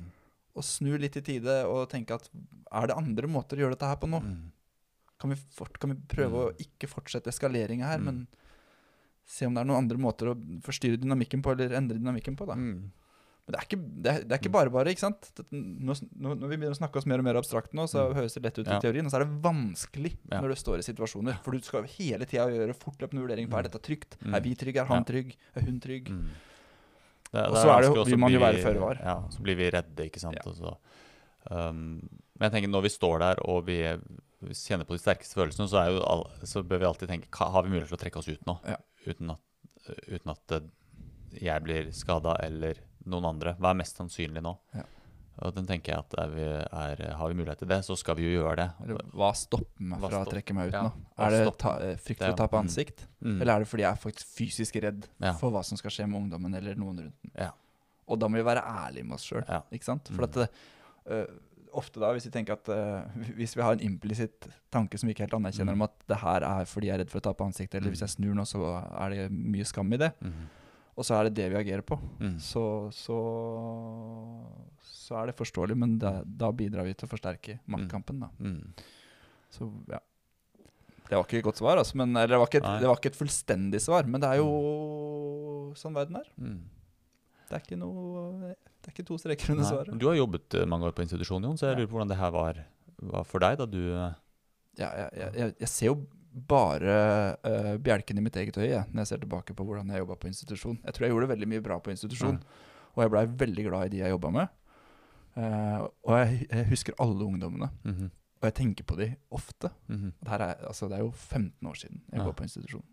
og snu litt i tide og tenke at er det andre måter å gjøre dette her på nå? Mm. Kan vi, fort, kan vi prøve å ikke fortsette eskaleringa her, Mm. men se om det er noen andre måter å forstyrre dynamikken på, eller endre dynamikken på, da. Mm. Men det er ikke, det er, det er ikke bare bare, ikke sant? Det, nå, når vi begynner å snakke oss mer og mer abstrakt nå, så Mm. høres det lett ut Ja. i teorien, og så er det vanskelig Ja. når du står i situasjoner. For du skal hele tida gjøre fortløpende vurdering på Mm. er dette trygt, Mm. er vi trygge, er han trygg, er hun trygg? Mm. Det, Og så vil man jo være føre var. Ja, så blir vi redde, ikke sant. Ja. Så, um, men jeg tenker når vi står der og vi, kjenner på de sterkeste følelsene, så, jo så bør vi alltid tenke Har vi mulighet til å trekke oss ut nå? Ja. Uten at, uten at jeg blir skada eller noen andre. Hva er mest sannsynlig nå? Ja. Og den tenker jeg at er vi er, Har vi mulighet til det, så skal vi jo gjøre det. Eller hva stopper meg Hva fra å trekke meg ut Ja, nå? Er det ta, eh, frykt for å tape mm. ansikt? Mm. Eller er det fordi jeg er faktisk fysisk redd Ja. for hva som skal skje med ungdommen eller noen rundt den? Ja. Og da må vi være ærlige med oss sjøl. Ja. Ikke sant? Mm. For at det, øh, ofte da, hvis vi tenker at uh, <laughs> Hvis vi har en implisitt tanke som vi ikke helt anerkjenner Mm. om at det her er fordi jeg er redd for å tape ansiktet, eller Mm. hvis jeg snur nå, så er det mye skam i det, Mm. og så er det det vi agerer på, Mm. så, så, så er det forståelig, men da, da bidrar vi til å forsterke maktkampen, da. Mm. Så ja. Det var ikke et godt svar, altså, men, eller det var, ikke et, det var ikke et fullstendig svar, men det er jo sånn verden er. Mm. Det er ikke noe Det er ikke to streker under svaret. Du har jobbet eh, mange år på institusjon, Jon, så jeg Ja. lurer på hvordan det her var, var for deg da du eh, Ja, jeg, jeg, jeg, ser jo bare uh, bjelken i mitt eget øye når jeg ser tilbake på hvordan jeg jobba på institusjon. Jeg tror jeg gjorde veldig mye bra på institusjon, og jeg blei veldig glad i de jeg jobba med. Uh, og jeg, jeg husker alle ungdommene, mhm, og jeg tenker på de ofte. Mm Det, er, altså, det er jo 15 år siden jeg Ja. går på institusjon.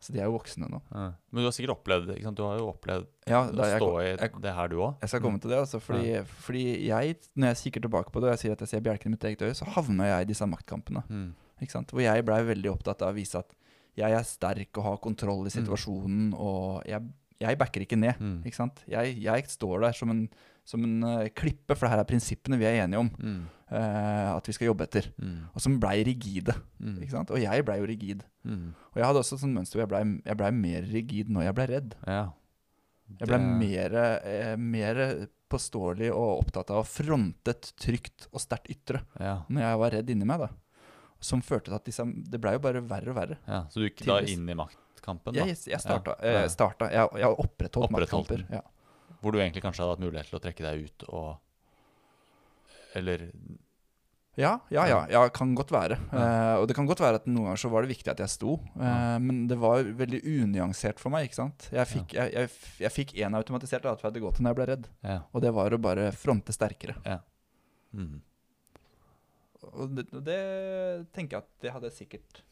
Så de er jo voksne nå. Ja. Men du har sikkert opplevd ikke sant? Du har jo opplevd Ja, å stå jeg, stå i det her, du òg. jeg skal komme til det, altså, fordi, fordi jeg, når jeg kikker tilbake på det, og jeg sier at jeg ser bjelken i mitt eget øye, så havna jeg i disse maktkampene. Mm. Ikke sant? Hvor jeg blei veldig opptatt av å vise at jeg er sterk og har kontroll i situasjonen, og jeg, jeg backer ikke ned. Mm. Ikke sant? Jeg, jeg står der som en, som en uh, klippe, for det her er prinsippene vi er enige om Mm. uh, at vi skal jobbe etter. Mm. Og som blei rigide. Mm. Ikke sant? Og jeg blei jo rigid. Mm. Og jeg hadde også et sånt mønster hvor jeg blei ble mer rigid når jeg blei redd. Ja. Jeg blei mer, eh, mer påståelig og opptatt av å fronte et trygt og sterkt ytre Ja. når jeg var redd inni meg. da. som førte til at disse, det blei jo bare verre og verre. Ja, så du gikk da inn i maktkampen, da? Jeg, jeg starta. Ja, ja. Jeg, starta jeg, jeg opprettholdt Opprettholdt maktkamper. den. Ja. Hvor du egentlig kanskje hadde hatt mulighet til å trekke deg ut og Eller Ja, ja, ja, ja, kan godt være. Ja. Eh, og det kan godt være at noen ganger så var det viktig at jeg sto, Uh, Ja. men det var veldig unyansert for meg. ikke sant? Jeg fikk, jeg, jeg, jeg fikk en automatisert atferd å gå til når jeg ble redd, Ja. og det var å bare fronte sterkere. Mm. Og det, det tenker jeg at det hadde jeg sikkert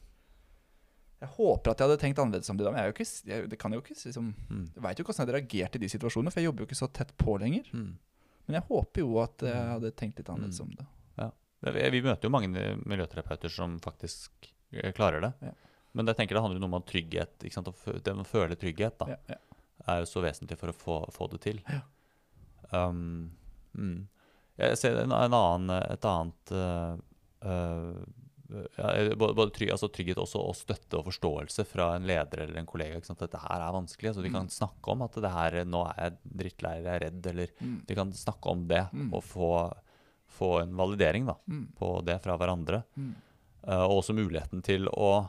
Jeg håper at jeg hadde tenkt annerledes om det da, men jeg, ikke, jeg, det kan jeg jo ikke liksom, Mm. Jeg veit jo ikke hvordan jeg hadde reagert i de situasjonene, for jeg jobber jo ikke så tett på lenger. Mm. Men jeg håper jo at jeg hadde tenkt litt annerledes Mm. om det. Ja. Vi, møter jo mange miljøterapeuter som faktisk eh, klarer det. Ja. Men jeg tenker det handler noe om trygghet. ikke sant? Det å føle trygghet da, Ja, er jo så vesentlig for å få, få det til. Um, mm. Jeg ser en, en annen, et annet uh, uh, ja, både, både trygg, altså trygghet også, og støtte og forståelse fra en leder eller en kollega. Ikke sant? Dette her er vanskelig. Altså, vi kan snakke om at det her, nå er jeg drittlei eller jeg er redd. Eller Mm. vi kan snakke om det Mm. og få, få en validering da, Mm. på det fra hverandre. Mm. Og også muligheten til å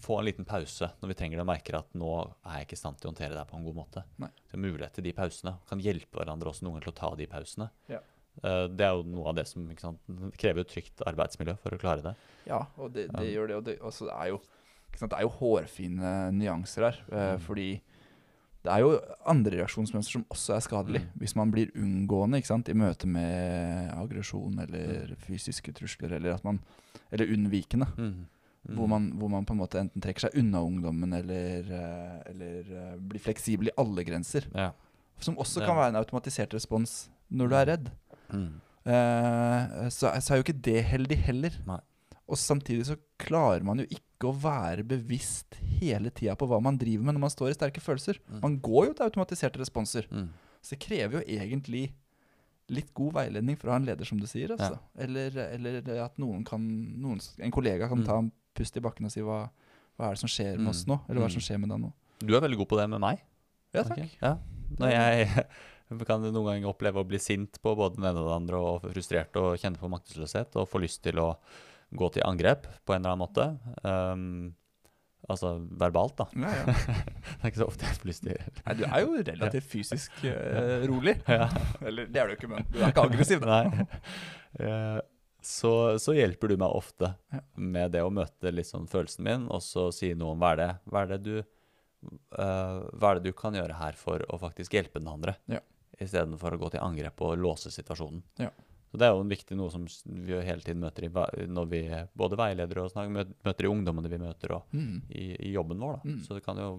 få en liten pause når vi trenger det og merker at nå er jeg ikke i stand til å håndtere det på en god måte. Nei. Så mulighet til de pausene. Kan hjelpe hverandre også noen ganger til å ta de pausene. Ja. Eh, det er jo noe av det som sant, krever et trygt arbeidsmiljø for å klare det. Ja, og det, det Ja. gjør det. Og det, også, det, er jo, ikke sant, det er jo hårfine nyanser her. eh, Mm. Fordi det er jo andre reaksjonsmønster som også er skadelig. Mm. Hvis man blir unngående ikke sant, i møte med aggresjon eller Mm. fysiske trusler, eller, at man, eller unnvikende. Mm. Hvor, man, hvor man på en måte enten trekker seg unna ungdommen eller, eh, eller blir fleksibel i alle grenser. Ja. Som også kan være en automatisert respons når du er redd. Mm. Eh, så, så er jo ikke det heldig heller. Nei. Og samtidig så klarer man jo ikke å være bevisst hele tida på hva man driver med når man står i sterke følelser. Mm. Man går jo til automatiserte responser. Mm. Så det krever jo egentlig litt god veiledning fra en leder, som du sier. Altså. Eller, eller at noen kan, noen, en kollega kan Mm. ta en pust i bakken og si hva, hva er det som skjer med oss Mm. nå? Eller hva er det Mm. som skjer med deg nå? Du er veldig god på det med meg. Ja, takk. Okay. Ja. Når jeg kan noen ganger oppleve å bli sint på både den ene og den andre, og frustrert og kjenne på maktesløshet, og få lyst til å gå til angrep på en eller annen måte. Um, altså verbalt, da. Ja, ja. <laughs> Det er ikke så ofte jeg får lyst til <laughs> Nei, du er jo relativt fysisk <laughs> uh, rolig. ja. Eller det er du ikke, men du er ikke aggressiv. Nei. Uh, så, så hjelper du meg ofte med det å møte sånn følelsen min, og så si noe om hva er det, hva er det du uh, Hva er det du kan gjøre her for å faktisk hjelpe den andre, Ja. Istedenfor å gå til angrep og låse situasjonen. Ja. Så Det er jo en viktig noe som vi hele tiden møter i, når vi både veileder og snakker, mø- møter i ungdommene vi møter, og Mm. i, i jobben vår. Mm. Så det kan jo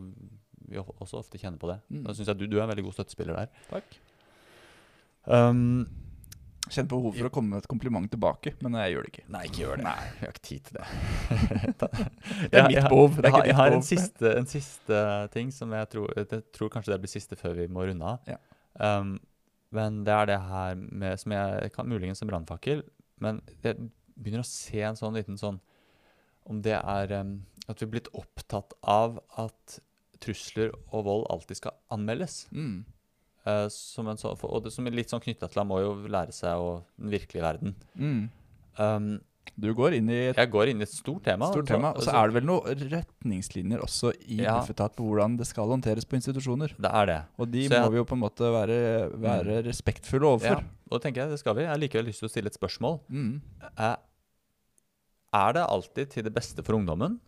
vi også ofte kjenne på det. Mm. Da syns jeg du, du er en veldig god støttespiller der. Takk. Um, Kjenner behov for å komme med et kompliment tilbake, men jeg gjør det ikke. Nei, ikke gjør det. Nei, Vi har ikke tid til det. <laughs> Det er mitt behov, det er jeg, har- ikke jeg har en siste, en siste ting som jeg tror Jeg tror kanskje det blir siste før vi må runde av. Ja. Um, men det er det her med, som jeg kan muligens en brannfakkel. Men jeg begynner å se en sånn liten sånn Om det er um, at vi er blitt opptatt av at trusler og vold alltid skal anmeldes. Mm. Uh, som en sånn, og det som er litt sånn knytta til han må jo lære seg å den virkelige verden. Mm. Um, Du går inn i et jeg går inn i et stort tema. stort tema, og så er det vel noen retningslinjer også i Ja. Bufetat på hvordan det skal håndteres på institusjoner. Det er det. Og de jeg- må vi jo på en måte være, være respektfulle overfor. Ja, og tenker jeg det skal vi. Jeg har likevel lyst til å stille et spørsmål. Mm. Eh, Er det alltid til det beste for ungdommen?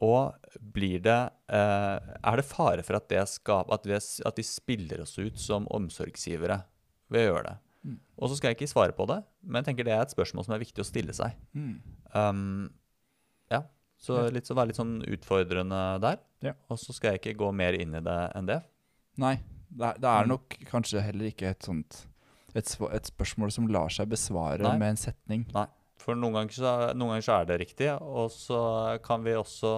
Og blir det eh, Er det fare for at, det skal, at, vi, at de spiller oss ut som omsorgsgivere ved å gjøre det? Mm. Og så skal jeg ikke svare på det, men jeg tenker det er et spørsmål som er viktig å stille seg. Mm. Um, ja, så litt, så være litt sånn utfordrende der. Ja. Og så skal jeg ikke gå mer inn i det enn det. Nei, det er, det er Mm. nok kanskje heller ikke et sånt et, et spørsmål som lar seg besvare Nei. med en setning. Nei, For noen ganger, så, noen ganger så er det riktig, og så kan vi også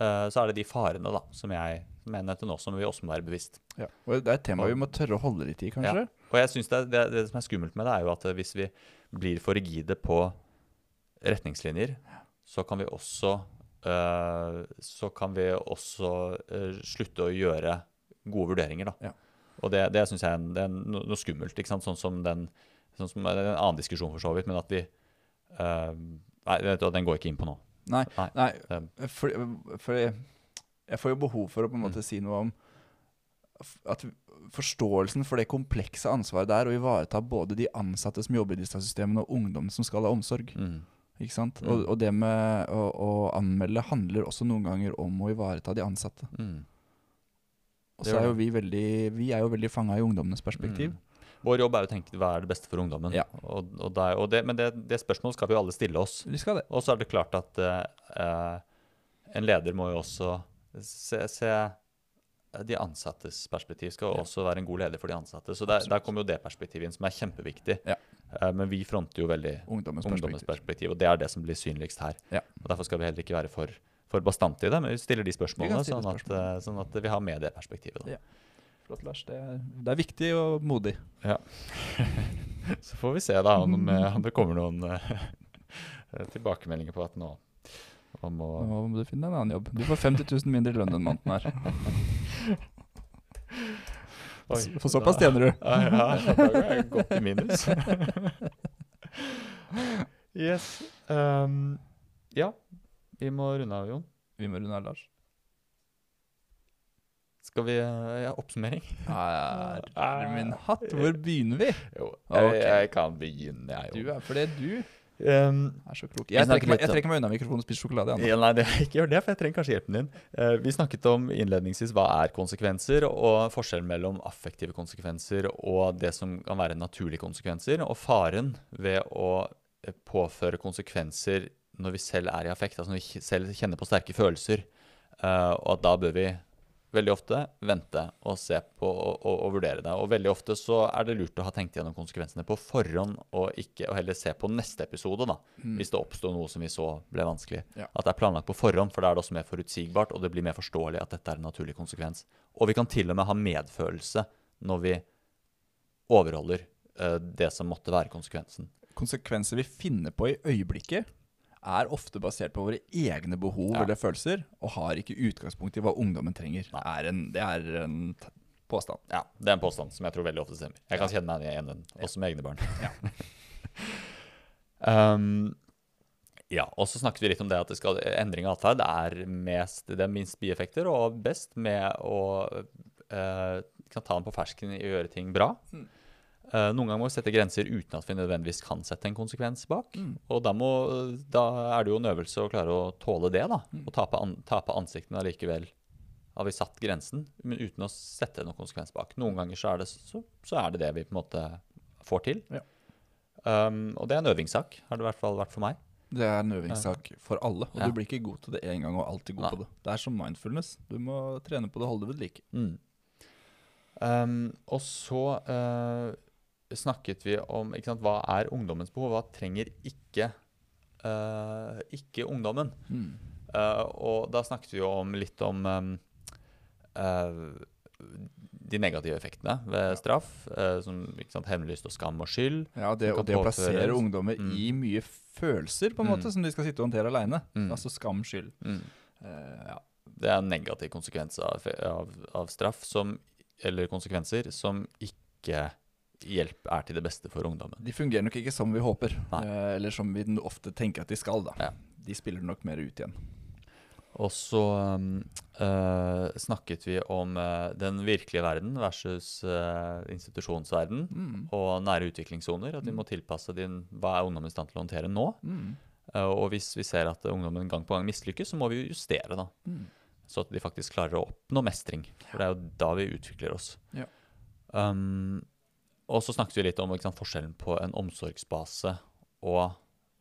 uh, Så er det de farene da, som jeg mener til nå, som vi også må være bevisst. Ja. Og det er et tema vi må tørre å holde litt i, kanskje. Og jeg synes det, det, det som er skummelt med det, er jo at hvis vi blir for rigide på retningslinjer, så kan vi også eh, Så kan vi også eh, slutte å gjøre gode vurderinger, da. Ja. Og det, det syns jeg er, en, er no, noe skummelt. ikke sant? Sånn som den sånn som en annen diskusjon, for så vidt, men at vi eh, Nei, den går ikke inn på nå. Nei, Nei. nei for, for jeg, får jo behov for å på en Mm. måte si noe om at forståelsen for det komplekse ansvaret det er å ivareta både de ansatte som jobber i disse systemene, og ungdom som skal ha omsorg. Mm. Ikke sant? Mm. Og, og det med å, å anmelde handler også noen ganger om å ivareta de ansatte. Mm. Og så er jo vi veldig Vi er jo veldig fanga i ungdommenes perspektiv. Mm. Vår jobb er å tenke hva er det beste for ungdommen. Ja. Og, og der, det, men det, det spørsmålet skal vi jo alle stille oss. Vi skal det. Og så er det klart at eh, en leder må jo også se, se de ansattes perspektiv. Skal også være en god leder for de ansatte. Så der, der kommer jo det perspektivet inn, som er kjempeviktig. Ja. Eh, men vi fronter jo veldig Ungdommens perspektiv. perspektiv, og det er det som blir synligst her. Ja. Og Derfor skal vi heller ikke være for, for bastante i det, men vi stiller de spørsmålene, stille sånn, at, spørsmål. eh, sånn at vi har med det perspektivet. Ja. Flott, Lars. Det er, det er viktig og modig. <laughs> Så får vi se da om, <laughs> eh, om det kommer noen <laughs> tilbakemeldinger på at nå man må Nå må du finne en annen jobb. Du får 50 000 mindre i lønn enn måneden her. Oi, For såpass da- tjener du. Ja, ja, går godt i minus. yes. Um, ja, vi må runde av, Jon. Vi må runde av, Lars. Skal vi eh, Ja, oppsummering? Herre min hatt, hvor begynner vi? Jo, jeg, jeg kan begynne, jeg, Du jo. er fordi du Så klok. Jeg trekker, meg, jeg trekker meg unna mikrofonen og spiser sjokolade. Ja, nei, det, ikke gjør det, for jeg trenger kanskje hjelpen din. Uh, vi snakket om innledningsvis hva er konsekvenser, og forskjellen mellom affektive konsekvenser og det som kan være naturlige konsekvenser, og faren ved å eh, påføre konsekvenser når vi selv er i affekt, altså når vi selv kjenner på sterke følelser, Uh, og at da bør vi veldig ofte vente og se på og, og, og vurdere det. Og veldig ofte så er det lurt å ha tenkt gjennom konsekvensene på forhånd, og ikke og heller se på neste episode, da Mm. hvis det oppstår noe som vi så ble vanskelig. Ja. At det er planlagt på forhånd, for da er det også mer forutsigbart, og det blir mer forståelig at dette er en naturlig konsekvens. Og vi kan til og med ha medfølelse når vi overholder uh, det som måtte være konsekvensen. Konsekvenser vi finner på i øyeblikket, er ofte basert på våre egne behov Ja. eller følelser, og har ikke utgangspunkt i hva ungdommen trenger. Er en, det er en påstand. Ja, Det er en påstand som jeg tror veldig ofte stemmer. Jeg kan kjenne meg igjen i den, også med egne barn. <laughs> um, ja, og så snakket vi litt om det at det skal, endring av atferd er mest, det er minst bieffekter, og best med å uh, kan ta den på fersken i å gjøre ting bra. Mm. Eh, noen ganger må vi sette grenser uten at vi nødvendigvis kan sette en konsekvens bak. Mm. Og da, må, da er det jo en øvelse å klare å tåle det, da. Mm. Og tape, an, tape ansiktene allikevel. Har vi satt grensen, men uten å sette noen konsekvens bak. Noen ganger så er det, så, så er det det vi på en måte får til. Ja. Um, og det er en øvingssak, har det i hvert fall vært for meg. Det er en øvingssak for alle, og Ja. du blir ikke god til det én gang og alltid god Nei. på det. Det er som mindfulness. Du må trene på det og holde det ved like. Mm. Um, og så eh, snakket vi om sant, hva er ungdommens behov, hva trenger ikke, uh, ikke ungdommen. Eh, og da snakket vi jo om litt om um, uh, de negative effektene ved straff, som sant, hevnlyst og skam og skyld. Ja, det, og det å plassere ungdommer Mm. i mye følelser, på en Mm. som de skal sitte og håndtere aleine. Mm. Altså skam, skyld. Mm. Eh, ja. Det er en negativ konsekvens av, av, av straff, som, eller konsekvenser, som ikke hjelp er til det beste for ungdommen. De fungerer nok ikke som vi håper, Nei. eh, eller som vi ofte tenker at de skal. da. Ja. De spiller nok mer ut igjen. Og så eh, snakket vi om eh, den virkelige verden versus eh, institusjonsverden. Mm. Og nære utviklingssoner. At vi Mm. må tilpasse din, hva er ungdommen i stand til å håndtere nå. Mm. Uh, og hvis vi ser at ungdommen gang på gang mislykkes, så må vi justere. da. Mm. Så at de faktisk klarer å oppnå mestring. For det er jo da vi utvikler oss. Ja. Um, og så snakket vi litt om sant, forskjellen på en omsorgsbase og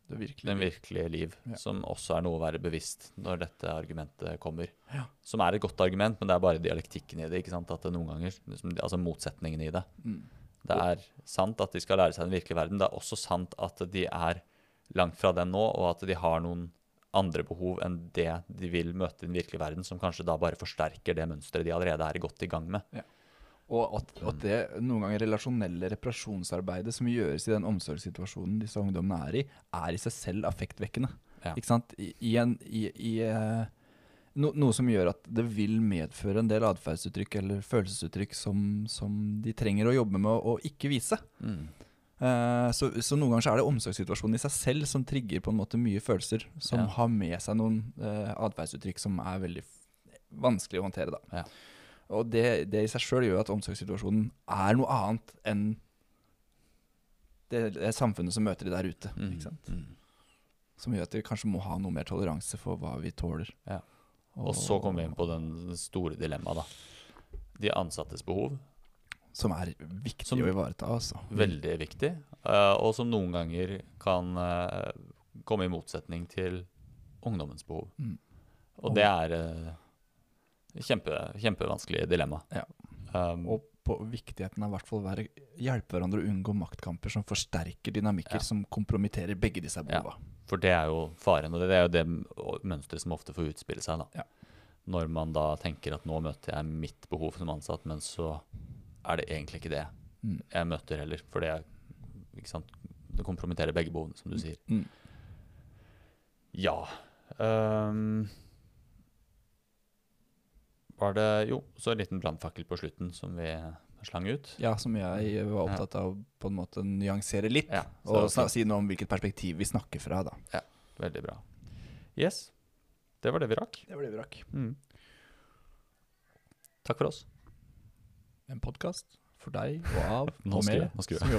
Det virkelige. den virkelige liv, Ja. som også er noe å være bevisst når dette argumentet kommer. Ja. Som er et godt argument, men det er bare dialektikken i det. ikke sant? At det noen ganger, liksom, altså motsetningen i det. Mm. Det er sant at de skal lære seg den virkelige verden. Det er også sant at de er langt fra den nå, og at de har noen andre behov enn det de vil møte i den virkelige verden, som kanskje da bare forsterker det mønsteret de allerede er godt i gang med. Og at, at det noen ganger relasjonelle reparasjonsarbeidet som gjøres i den omsorgssituasjonen disse ungdommene er i, er i seg selv affektvekkende. Ja. Ikke sant? I, i en, i, i, eh, no, noe som gjør at det vil medføre en del atferdsuttrykk eller følelsesuttrykk som, som de trenger å jobbe med å ikke vise. Mm. Uh, så, så noen ganger så er det omsorgssituasjonen i seg selv som trigger på en måte mye følelser, som Ja. har med seg noen uh, atferdsuttrykk som er veldig vanskelig å håndtere. da. Ja. Og det, det i seg sjøl gjør at omsorgssituasjonen er noe annet enn det, det samfunnet som møter de der ute. Mm. Ikke sant? Mm. Som gjør at vi kanskje må ha noe mer toleranse for hva vi tåler. Ja. Og så kommer vi inn på den store dilemmaet, da. De ansattes behov. Som er viktig Som- å ivareta. altså. Veldig viktig. eh, og som noen ganger kan eh, komme i motsetning til ungdommens behov. Mm. Og det er uh, kjempe, kjempevanskelig dilemma. Ja. Um, Og på viktigheten av hvert fall være hjelpe hverandre å unngå maktkamper som forsterker dynamikker Ja. som kompromitterer begge disse Ja. For det er jo faren, og det er jo det mønsteret som ofte får utspille seg. da. Ja. Når man da tenker at nå møter jeg mitt behov som ansatt, men så er det egentlig ikke det Mm. jeg møter heller. For det, det kompromitterer begge behovene, som du sier. Mm. Ja ehm, Var det Jo, så en liten brannfakkel på slutten som vi slang ut. Ja, som jeg var opptatt av å på en måte nyansere litt. Ja, og si noe om hvilket perspektiv vi snakker fra. da. Veldig bra. Yes. Det var det vi rakk. Det var det vi rakk. Mm. Takk for oss. En podkast for deg og av <laughs> og med nå skrur jeg.